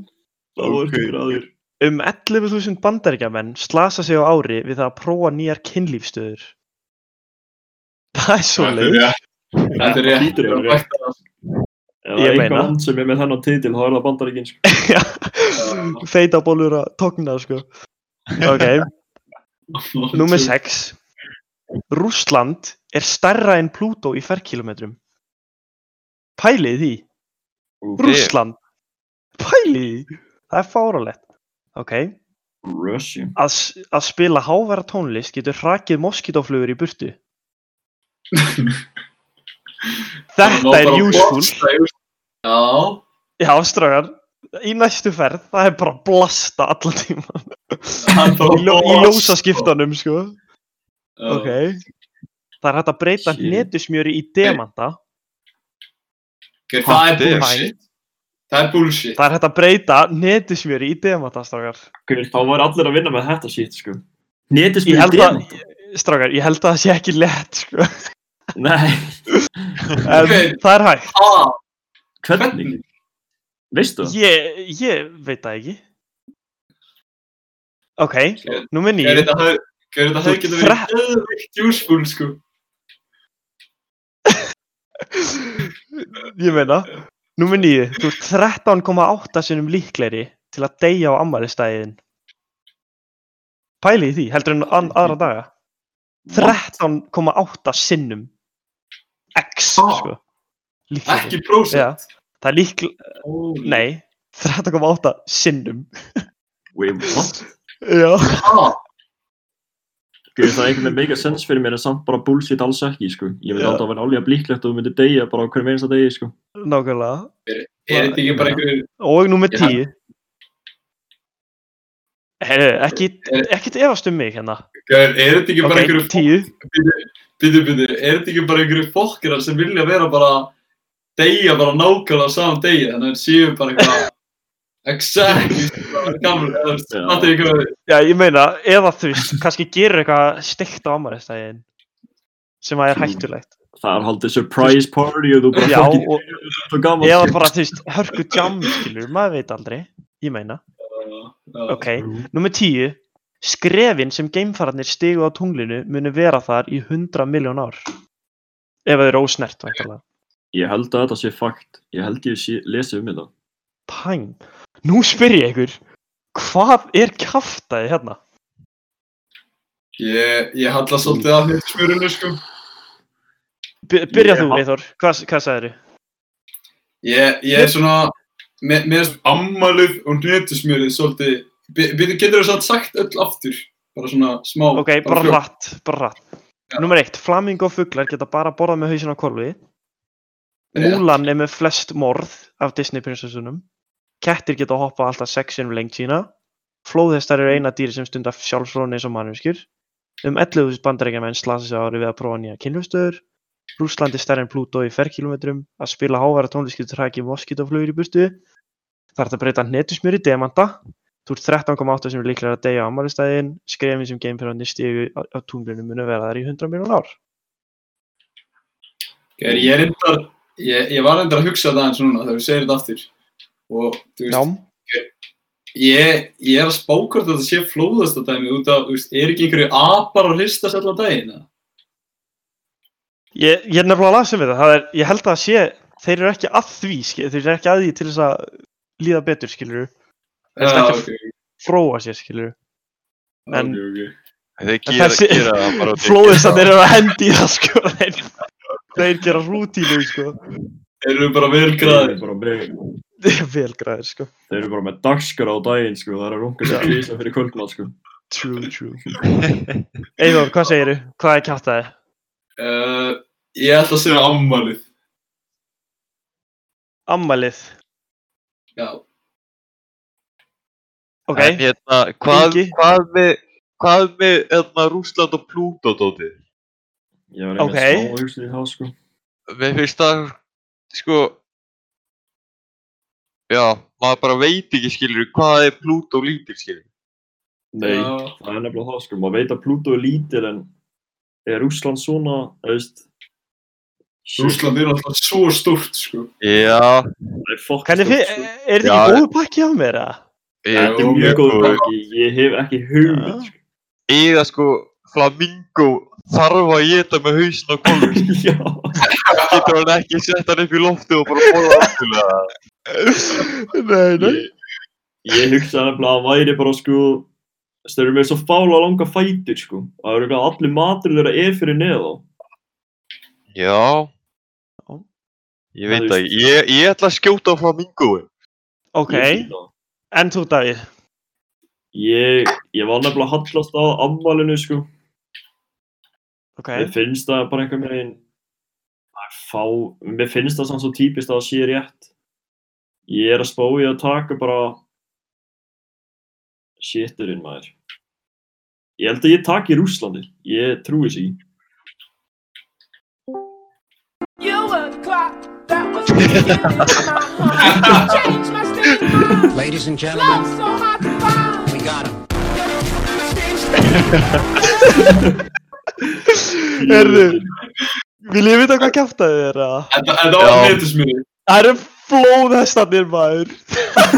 Gráður. Um 11.000 bandaríkjamenn slasa sig á ári við það að prófa nýjar kynlífstöður. Það er er svoleið. rétt. Þetta er rétt. Það Ég er meina. sem er með þennan titil, þá er það bandaríkinn, sko. Feita bólur að tókna, sko. Ok, númer 6. Rússland er stærra en Plútó í ferkilometrum. Pælið í því. Úf, Rússland. Pælið í því. Það er fáralegt. Ok. Russia. Að, að spila háværa tónlist getur hrakið moskítóflugur í burtu. Þetta er useful. Já, Já, strafgar. Í næstu ferð, það er bara að blasta hann bara Í, ljó, í ljósaskiptunum, sko. Já. Ok. Það er hægt að breyta Shit. hnetusmjöri í demanta. Ok, það er Fuck this. Það er bullshit. Það er hægt að breyta netismjöri í demanta, strákar. Guð, Þá var allir að vinna með þetta shit, sko. Ég held að, demanta. strákar, ég held að það sé ekki lett, sko. Nei, En Ok. það er hægt. Ah, hvernig? Veistu það? Ég, ég veit það ekki. Ok, hver nýju. þetta hafði, hver þetta hafði getur verið öðvikt useful, sko. Ég meina, númer nýju. Þú ert 13,8 sinnum líklegri til að deyja á ammælistæðin. Pæli í því, heldur en aðra daga. 13,8 sinnum. X, Ha? sko. Líklegri. Ekki prósent. Já, það er líklegri, Holy- nei, 13,8 sinnum. Wait, what? Já. Ah, Guð, það er einhvern veginn mega sens fyrir mér en samt bara bullshit alls ekki, sko. Ég myndi Já. alltaf að vera alveg blíklegt og þú myndi deyja bara á hverjum einasta degi, sko. Nákvæmlega. er þetta ekki bara einhver, Og Ég 10. Herru, ekkit efast um mig hérna. er, er þetta ekki bara Ok, einhverju 10. Býtu, býtu, er þetta ekki bara einhverju fokkirar sem vilja vera bara deyja bara nákvæmlega saman degi þannig að þeir séu bara eitthvað exactly þú veist, Já. ég ég meina, eða þú veist, kannski gerir eitthvað steikt á ammælistæðin sem að er hættulegt. Það er haldið surprise party og þú bara Já, og svo gaman. eða bara, þú veist, hörku jam, skilur, maður veit aldrei, ég meina. Ok, númer 10. Skrefin sem geimfararnir stigu á tunglinu munu vera þar í 100 miljón ár. Ef það eru ósnert, væntalega. Ég held að þetta sé fakt. Ég held ég sé, lesi um þetta. Pæn. Nú spyr ég ykkur, hvað er kjaftaði hérna? ég, ég halla svolítið að þetta smjörinu sko By- Byrja Ég þú, Eithor, hvað, hvað sagðir ég, ég er svona með, með ammælið og nötusmjörið svolítið býtu, getur þú satt sagt öll aftur bara svona smá Ok, bara hratt, bara hratt. Númer eitt, flamingo og fuglar geta bara borðað með hausin á kolvi. Múlan er með flest morð af Disney prinsessunum. Kettir geta hoppað alltaf sex sinnum lengt sína. Flóðhestar eru eina dýri sem stundar sjálfsfróni eins og manneskjur. Um 11.000 bandarækjamenn slasa sig ári við að prófa nýja kynlustöður. Rússland er stærri en Plútó í ferkilometrum. Að spila háværa tónlist getur hrækið moskítoflugur í burtu. Það er hægt að breyta hnetusmjör í demanta. Þú ert 13,8 sem er líklega að deyja á ammælistæðin. Skrefin sem geimferðarnir stigu á, á tunglinu munu verða þar í 100 miljón ár. Er, ég, er ég, ég var reyndar að hugsa það eins og núna þegar þú segir þetta aftur og þú veist, Já, ég, ég er að spá hvort þetta sé flóðast að dæmi út af, þú veist, er ekki einhverju apar að hristast allan daginn? eða? Ég, ég er nefnilega að lasa við það, það er, ég held að sé, þeir eru ekki að því, skil, þeir eru ekki að því til þess að líða betur, skilur, Já, ekki að- ok, fróa sér, skilur. En- ok, ok. Þeir En gera, þessi- gera það bara út í- Flóðistanir eru að hendi það, sko, þeir, þeir gera rútínu, sko, Þeir eru bara vel Eru velgræðir, sko, þeir eru bara með dagskar á daginn, sko. Það er að runga sér krísa fyrir kvöldmátt, sko. true, true. Eithor, hvað segiru? Hvað er kjátaði? Uh, ég ætla að segja ammælið. Ammælið, Já. ok, En hérna, hvað, hvað með, hvað með hérna, Rússland og Plútó dótið? Ég var einmitt Ok. smá að hugsa í það, sko. Mér finnst það, sko, já, maður bara veit ekki, skilur, hvað er Plútó lítil, skilur. Nei, Já. það er nefnilega það, sko. Maður veit að Plútó er lítil, en er Rússland svona, þú veist, shit, Rússland er alltaf svo stórt, sko. Já, það er stórt, þið, sko. er þetta ekki góðu pakki af mér, Já, Þetta er mjög góð góður. pakki, ég hef ekki hugmynd, sko. Eða sko, flamingo þarf að geta með hausin á gólfi. Já, Getur hann ekki sett hann upp í loftu og bara borða afturlega. Nei, nei. ég, ég hugsa nefnilega að það væri bara, sko, þeir eru með svo fála langa fætur, sko. Það eru ekki allir matur þeirra er fyrir neða. Já. Já. Ég veit Það það ekki. Ég, ég ætla að skjóta á flamingói. Ok, en þú, Davíð? Ég, ég var nefnilega að hallast á ammálinu, sko. Ok, Mér finnst það bara einhvern veginn að fá, mér finnst það samt svo típist að það sé rétt. Ég er að spá í að taka bara shiturinn maður. Ég held að ég taki Rússlandi, ég trúi was Ladies and gentlemen, we got him. Herðu, vil ég vita hvað kæftaði þér að? Þetta var Já. metusmjöri. Það eru flóðhestarnir maður. All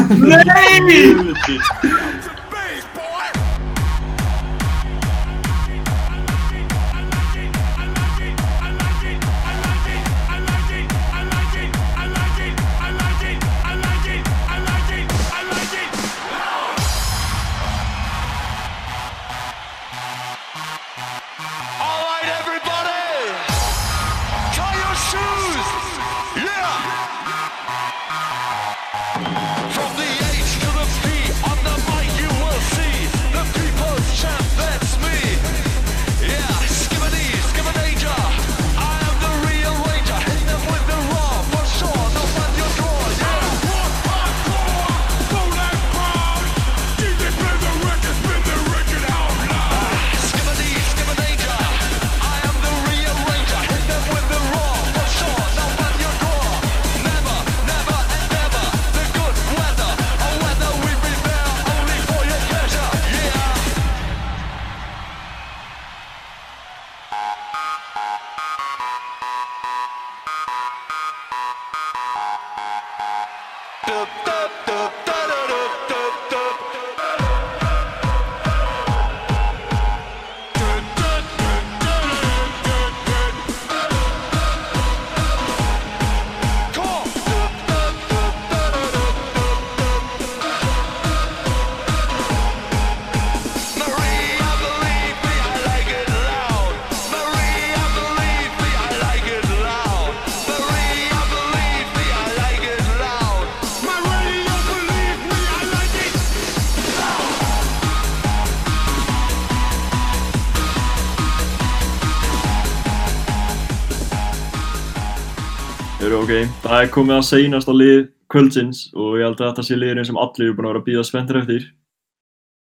ok, það er komið að seinast á lið kvöldsins og ég held að þetta sé liðurinn sem allir eru búin að vera að býða spenntir eftir.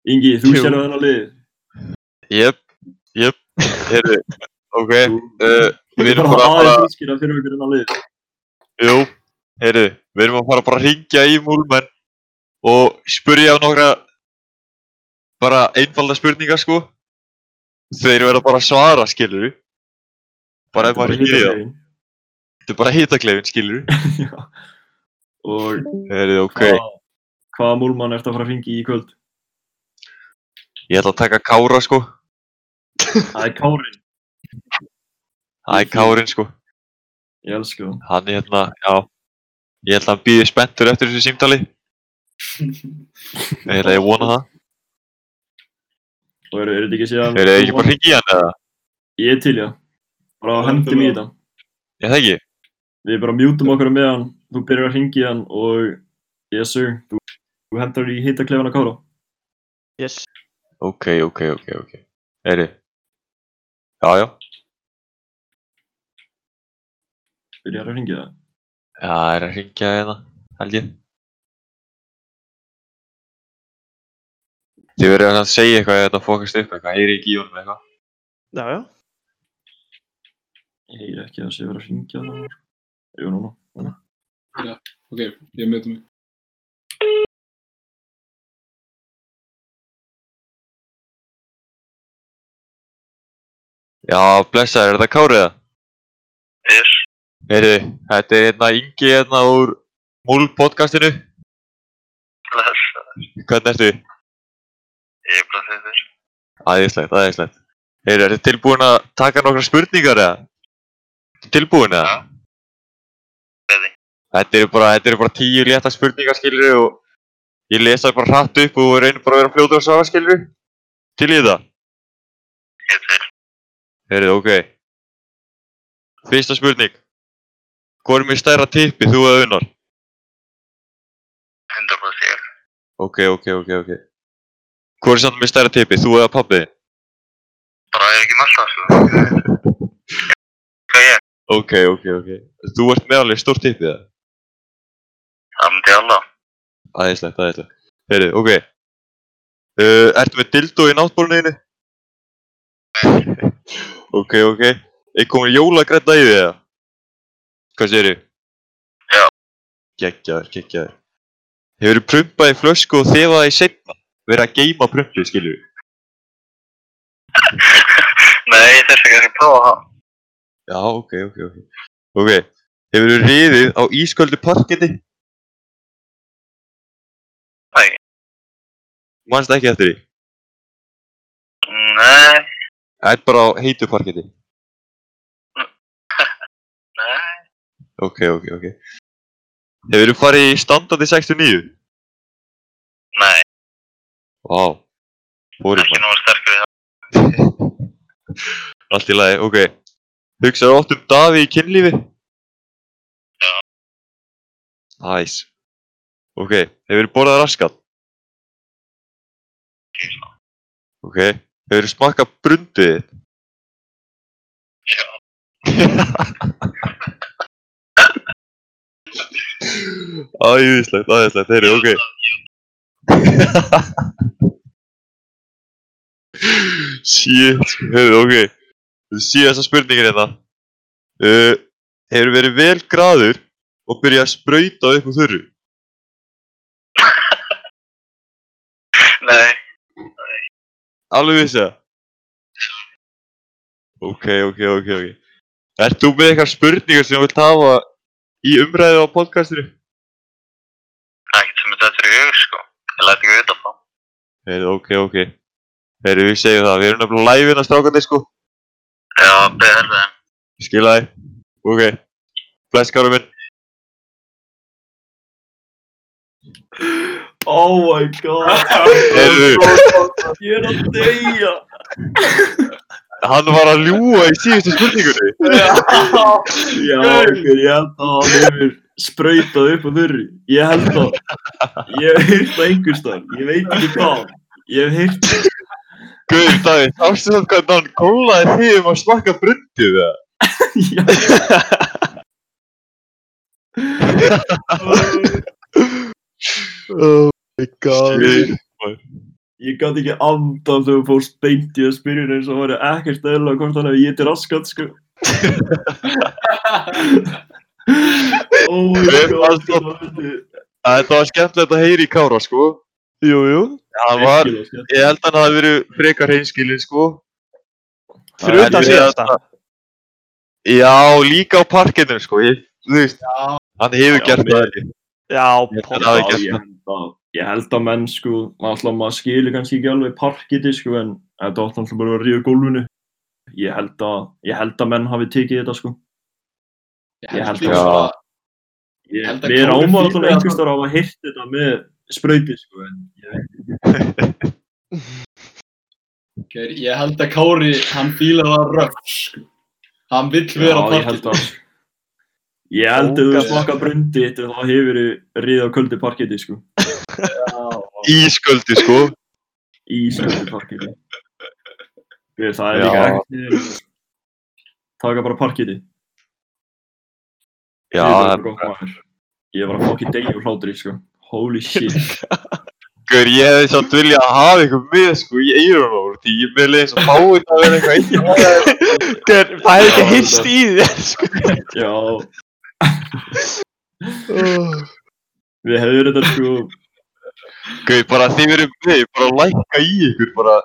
Ingi, þú sér á þennan lið. Jöp, jöp, heyrðu, ok, uh, við erum bara að fara, aðeins útskýra fyrir okkur þennan lið. jú, heyrðu, við erum að fara bara að ringja í múlmenn og spurja á nokkra, bara einfalda spurningar sko. Þeir verða bara að svara, skilur Bara ef maður ringir í það. Þetta er bara hitakleifin, skilur Já. Og Heyrðu, ok, hvað, hvaða múlmann ertu að fara að ringi í kvöld? ég ætla að taka Kára sko. Það er Kárin. Það er Kárin sko. Ég elska það. Hann er hérna, já. Ég held að hann býði spenntur eftir þessu símtali. Ég held að ég vona það. Og eru, eru þetta ekki síðan... Er það ekki bara að hringja í hann eða? Ég er til, já. Bara hendum í þetta. Ég það ekki? Við bara mjútum okkur með hann, þú byrjar að ringi hann og yes sir, þú, þú hendar í hittaklefana Kára. Yes. Ok, ok, ok, ok. Heyri. Já, já. Byrjar að ringi það. Já, það er að hringja hérna, held ég. Þið verður að segja eitthvað eða þetta fókast upp eitthvað, heyri ekki í honum eitthvað. Já, já. Ég heyri ekki að það sé verið að ringja það. Jú, núna. núna. Ok, ég metum mig. Já, blessaður, er það? Yes. Heyri, þetta er hérna Ingi hérna úr Múl podcastinu. Blessaður. Hvernig ertu? Ég er þeir. Æðislegt, æðislegt. Heyri, ertu tilbúin að taka nokkra spurningar eða? Tilbúin eða? Beði. Þetta eru bara, eru bara tíu létta spurningar skilur og ég lesa það bara hratt upp og reynir bara að vera fljótur að svara skilur. Til í til. Heyrðu, ok. Fyrsta spurning. Hvor er mér stærra tippi, þú eða unnar? 100% ég. Ok, ok, ok, ok. Hvor er samt mér stærra tippi, þú eða pappið? þinn? Bara ég er ekki massa, sko. Ég? Ok, ok, ok. Þú ert með alveg stórt tippið það? Ég alveg. Æðislegt, æðislegt. Heyrðu, ok. Uh, ertu með dildó í náttbólunniðinu? ok, ok. Er komin jólagrædda í því eða? Hvað sér ég? Já. Geggjaður, geggjaður. Hefur prumpað í flösku og þefað það í setna? Verið að geima prumpið, skilju. Nei, ég þess ekki að prófa það. Já, ok, ok, ok. Ok, hefur þú riðið á ísköldu parketti? Manst ekki eftir því? Nei, Það er bara á heitu parketti. nei. Ok, ok, ok. Hefur þú farið í standandi 69? Nei, Vá. Fórum ekki maður. nógu sterkur í það. Allt í lagi, ok. Hugsaðu oft um Daví í kynlífi? Já. Næs. Ok, hefur þú borðað raskat? Ok, hefur þú smakkað brundið þitt? Já. Æðislegt, æðislegt, þeir ok. Shit, hefur ok. Þú sé þessa spurningin hérna. Uh, hefur verið vel graður og byrjað að sprauta upp úr þurru? Nei, Alveg vissi það? Ok, ok, ok, ok. Ert þú með eitthvað spurningar sem þú vilt hafa í umræðu á podcastinu? ekkert sem þetta er í hug, sko. Ég læt ekki vita það. Heyrðu, ok, ok. Heyrðu, við segjum það. Við erum nefnilega live hérna strákandi, sko. Já, beður þeim. Skila þig. Ok. Bless, Káru minn. Oh my god. Ég er að deyja. hann var að ljúa í síðustu spurningunni. Já, okkur, ég held að hann hefur sprautað upp á þurri. Ég held að, ég hef heyrt það einhverstaðar, ég veit ekki hvað. Ég hef það. Guður, Davíð, ástu það hvernig hann kólaði þig um að smakka brundið það? Já. Oh my god. Shit. Ég gæti ekki andað þegar þú fórst beint í að spyrja eins og væri ekkert eðla hvort hann hefði getið raskat, sko. oh það- það Þetta var skemmtilegt að heyri í Kára, sko. Jú, jú. Það var, ég held að hann hafi verið frekar hreinskilinn, sko. En utan ég- síðasta. Já, líka á parkinu, sko. Ég, þú veist, hann hefur gert það ekki. Já, Ég að hafi Já, gert ég það. Að, ég held að menn sko, alltaf maður skilur kannski ekki alveg parkiti sko, en þetta átti alltaf bara að ríða gólfinu. Ég held að, ég held að menn hafi tekið þetta sko. Ég held Já. bara- Ég, held að við Kári ráum alltaf einhvers þar að hafa heyrt þetta með sprautið sko, en ég veit Geir, Ég held að Kári, hann fílar það rögg, sko. Hann vill vera ég held að, ég held að þú smakka brundi þetta þá hefur þið ríða á köldi parkiti sko. Ísköldi, sko. Í köldi parkiti. Við, það er Já. líka ekkert. Taka bara parkiti. Já, Ég það var að fokki degja úr hlátri, sko. Holy shit. Gaur, ég hefði samt viljað að hafa eitthvað með, sko, í eyrunum, því ég með leiðis að fá þetta að vera eitthvað. Gaur, Það hefði ekki þetta- í þér, sko. Já. Við hefðum þetta, sko. Gaur, bara þið verið með, bara lækka í ykkur, bara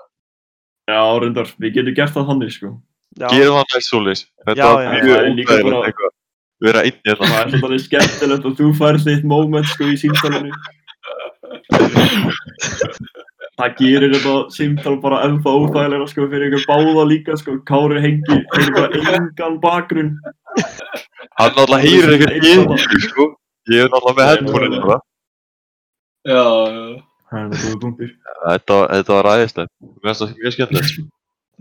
Já, reyndar, við getum gert það þannig, sko. Já. gerum það með svoleiðis. Þetta mjög er líka óþægilegt eitthvað. Vera einn hérna. Það er svolítið alveg skemmtilegt að þú færst eitt moment, sko, í símtalinu. Það gerir þetta símtal bara ennþá óþægilega, sko, fyrir ykkur báða líka, sko. Kári hengi, bara engan bakgrunn. Hann náttúrulega heyrir ekkert í sko. Ég er náttúrulega með Nei, headphone-in, nei, bara. Já, já. Það er náttúrulega punktur. Þetta, þetta var ræðislegt. Mér finnst það mjög skemmtilegt, sko.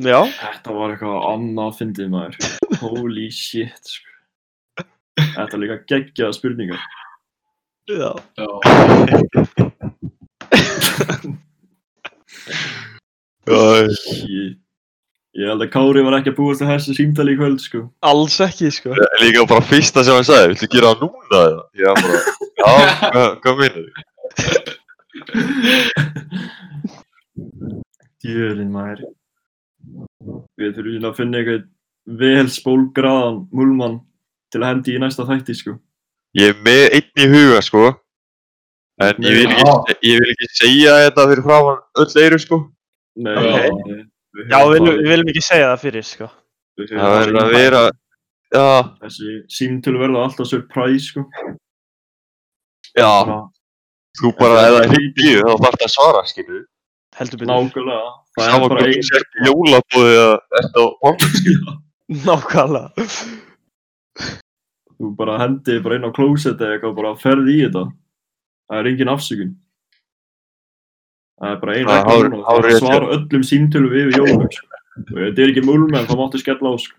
Já. Þetta var eitthvað annað fyndið maður. Holy shit, sko. Þetta er líka geggjaða spurningar. Já. já. Shit. Ég held að Kári var ekki að búast til þessu símtali í kvöld, sko. Alls ekki, sko. Líka bara fyrsta sem hann sagði, viltu gera það núna eða? Ég var bara, já, hvað, hvað meinar þið? Djölinn maður. Við þurfum að finna eitthvað vel spólgraðan múlmann til að hendi í næsta þætti, sko. Ég er með einn í huga, sko. En ég vil ekki, Já. ég vil ekki segja þetta fyrir framan öll eyru, sko. Nei, Ok. við- við Já, við við viljum ekki segja það fyrir, sko. Það verður að vera, já, Þessi símtölu verða alltaf surprise, sko. já, þú bara, ef það hringir, þá þarf það að svara, skilur. Heldur betur. Nákvæmlega. Það er bara hvort ein þú sért í jólabóði eða ert á borðum, skilur. Nákvæmlega. Þú bara hendið bara inn á klósett eða eitthvað og bara ferði í þetta. Það er engin afsökun. Það er bara ein Það regla hár- núna. Það er að svara öllum símtölum yfir jólum. Sko. Og þetta er ekki múlmenn þá máttu skella á. Sko.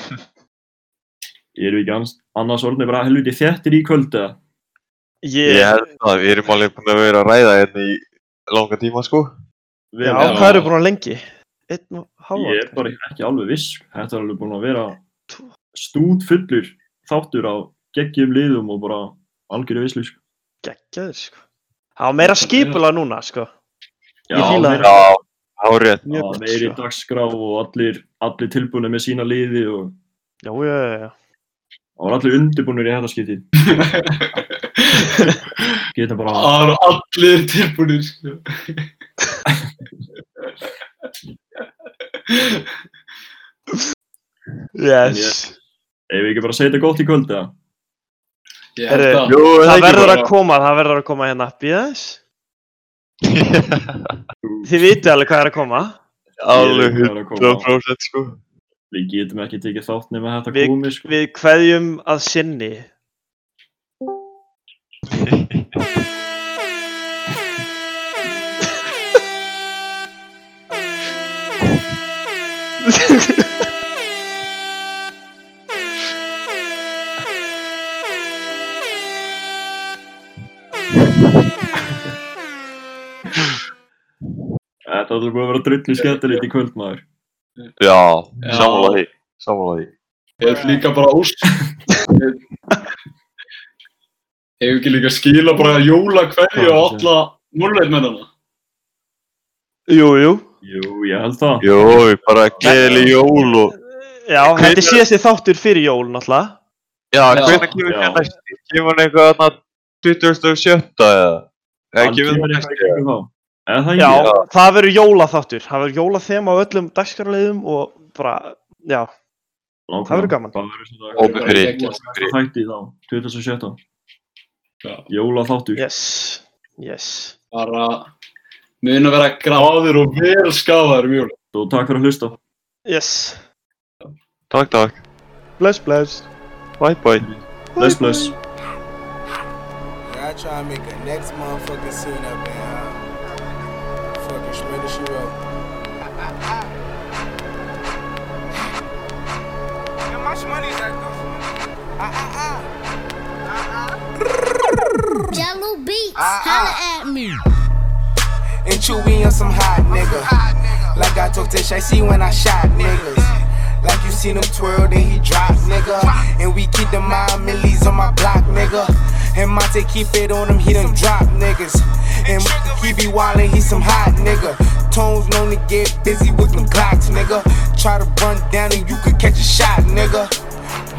Ég er ekki annars, annars orðinni bara helviti þéttir í kvöld eða. Ég Ég, held að við erum alveg búin að vera að ræða hérna í langa tíma, sko. Já, já. hvað eru búin að lengi? Einn og hálfa? Ég er bara ekki alveg viss. Þetta er alveg búin að vera stúd fullur þáttur á geggjum liðum og bara algjörðu visslu. Sko. Geggjaður, sko. Það var meira skipula núna, sko. Já, meira- gott, meiri sko. dagskrá og allir, allir tilbúinir með sína liði og Já, já, já, já. það var allir undirbúinir í þetta skipti. Það eru allir tilbúinir, sko. Yes. ef við ekki bara segja þetta gott í kvöld eða? Að. Jú, Það verður bara- að koma, það verður að koma hérna. Býða þess. Þið vitið alveg hvað er að koma. Alveg Ég er að koma. 100% sko. Við getum ekki tekið þátt nema þetta Við- komi, sko. Við kveðjum að sinni. Þetta er búin að vera drullu skemmtilegt í kvöld, maður. Já, sammála því. Sammála því. Ég er líka bara ósk. Hefur ekki líka skila bara jóla hverju á alla múlveitmennana? Jú, jú. Jú, ég held það. Jó, bara gleðileg jól og... Já, þetta er síðasti þáttur fyrir jól, náttúrulega. Já, Já. hvernig kemur Já. það næst? Kemur hann eitthvað þarna 27. eða? Eða kemur það eitthvað næst? í gegnum þá. Eða það Já, ekki? það verður jólaþáttur. Það verður jólathema á öllum dagskarleiðum og bara, já, það verður gaman. Það verður svona... Opið fyrir. Það þætti þá, 2017. Já. Jóla þáttur. yes, yes. Bara mun að vera gráður og vel skafaður um jóla. Og takk fyrir að hlusta. Yes. Takk, takk. Bless, bless. Bye, bye. Bless, bless. I try to make a next motherfucking scene up in uh, fucking Shredder She Wrote. How much money is that though? Ah, ah, Jello beats, Ah, holla at me. ah. And Chewy on some hot nigga. Like I talked to Shay when I shot niggas. Like you seen him twirl, then he drop, nigga. And we keep the mind millies on my block, nigga. And Monte keep it on him, he done drop niggas. And he be wildin', he some hot nigga. Tones known to get busy with them Glocks, nigga. Try to run down and you could catch a shot, nigga.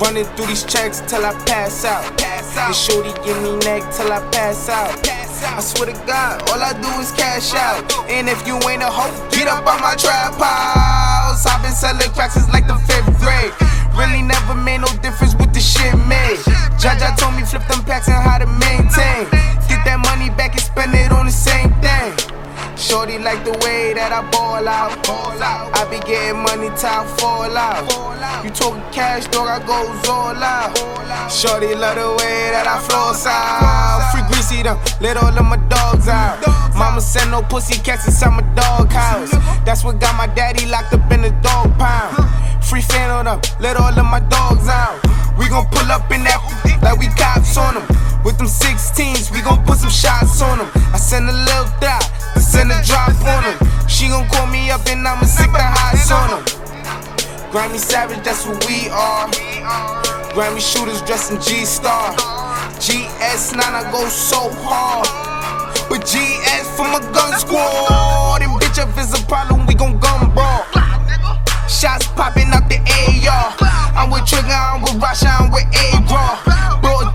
Running through these checks till I pass out. pass And shorty give me neck till I pass out. I swear to God, all I do is cash out. And if you ain't a hoe, get up on my trap house. I've been selling cracks since like the fifth grade. Really never made no difference with the shit made. Jaja told me flip them packs and how to maintain. Get that money back and spend it on the same thing. Shorty like the way that I ball out. I be getting money I fall out. You talking cash, dog, I goes all out. Shorty love the way that I floss out. Free greasy them, let all of my dogs out. Mama send no pussy cats inside my dog house. That's what got my daddy locked up in the dog pound. Free fan on them, let all of my dogs out. We gon' pull up in that like we cops on them. With them 16s, we gon' put some shots on them. I send a little dot, Send a drop on. She gon' call me up and I'ma stick the highs on them. Grammy Savage, that's what we are. Grammy shooters dressed in G Star. GS9, I go so hard. But GS for my gun squad. And bitch, if it's a problem, we gon' gun brawl. Shots popping out the AR. I'm with Trigger, I'm with Rasha, I'm with A-Raw. Broad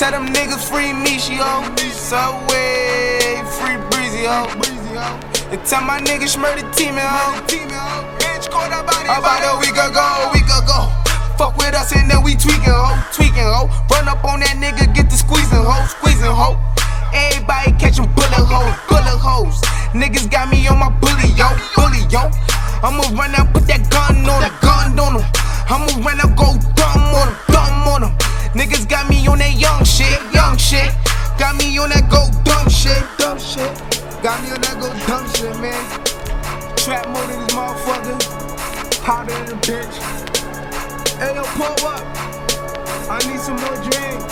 day subway, free me, she owned me so way Free breezy, oh, breezy ho. And tell my niggas murder team, ho. Bitch caught up about a week ago, a week ago. Fuck with us and then we tweaking, ho, tweaking, ho. Run up on that nigga, get the squeezing, ho, squeezing, ho. Everybody catching bullet holes, bullet holes. Niggas got me on my bully, yo, bully, yo. I'ma run out, put that gun on him, gun on him. I'ma run out, go dumb on him, dumb on him. Niggas got me on that young shit, young shit. Got me on that go dumb shit, dumb shit. Got me on that go dumb shit, man. Trap mode in this motherfucker. Hotter than a bitch. Hey, yo, pull up. I need some more drink.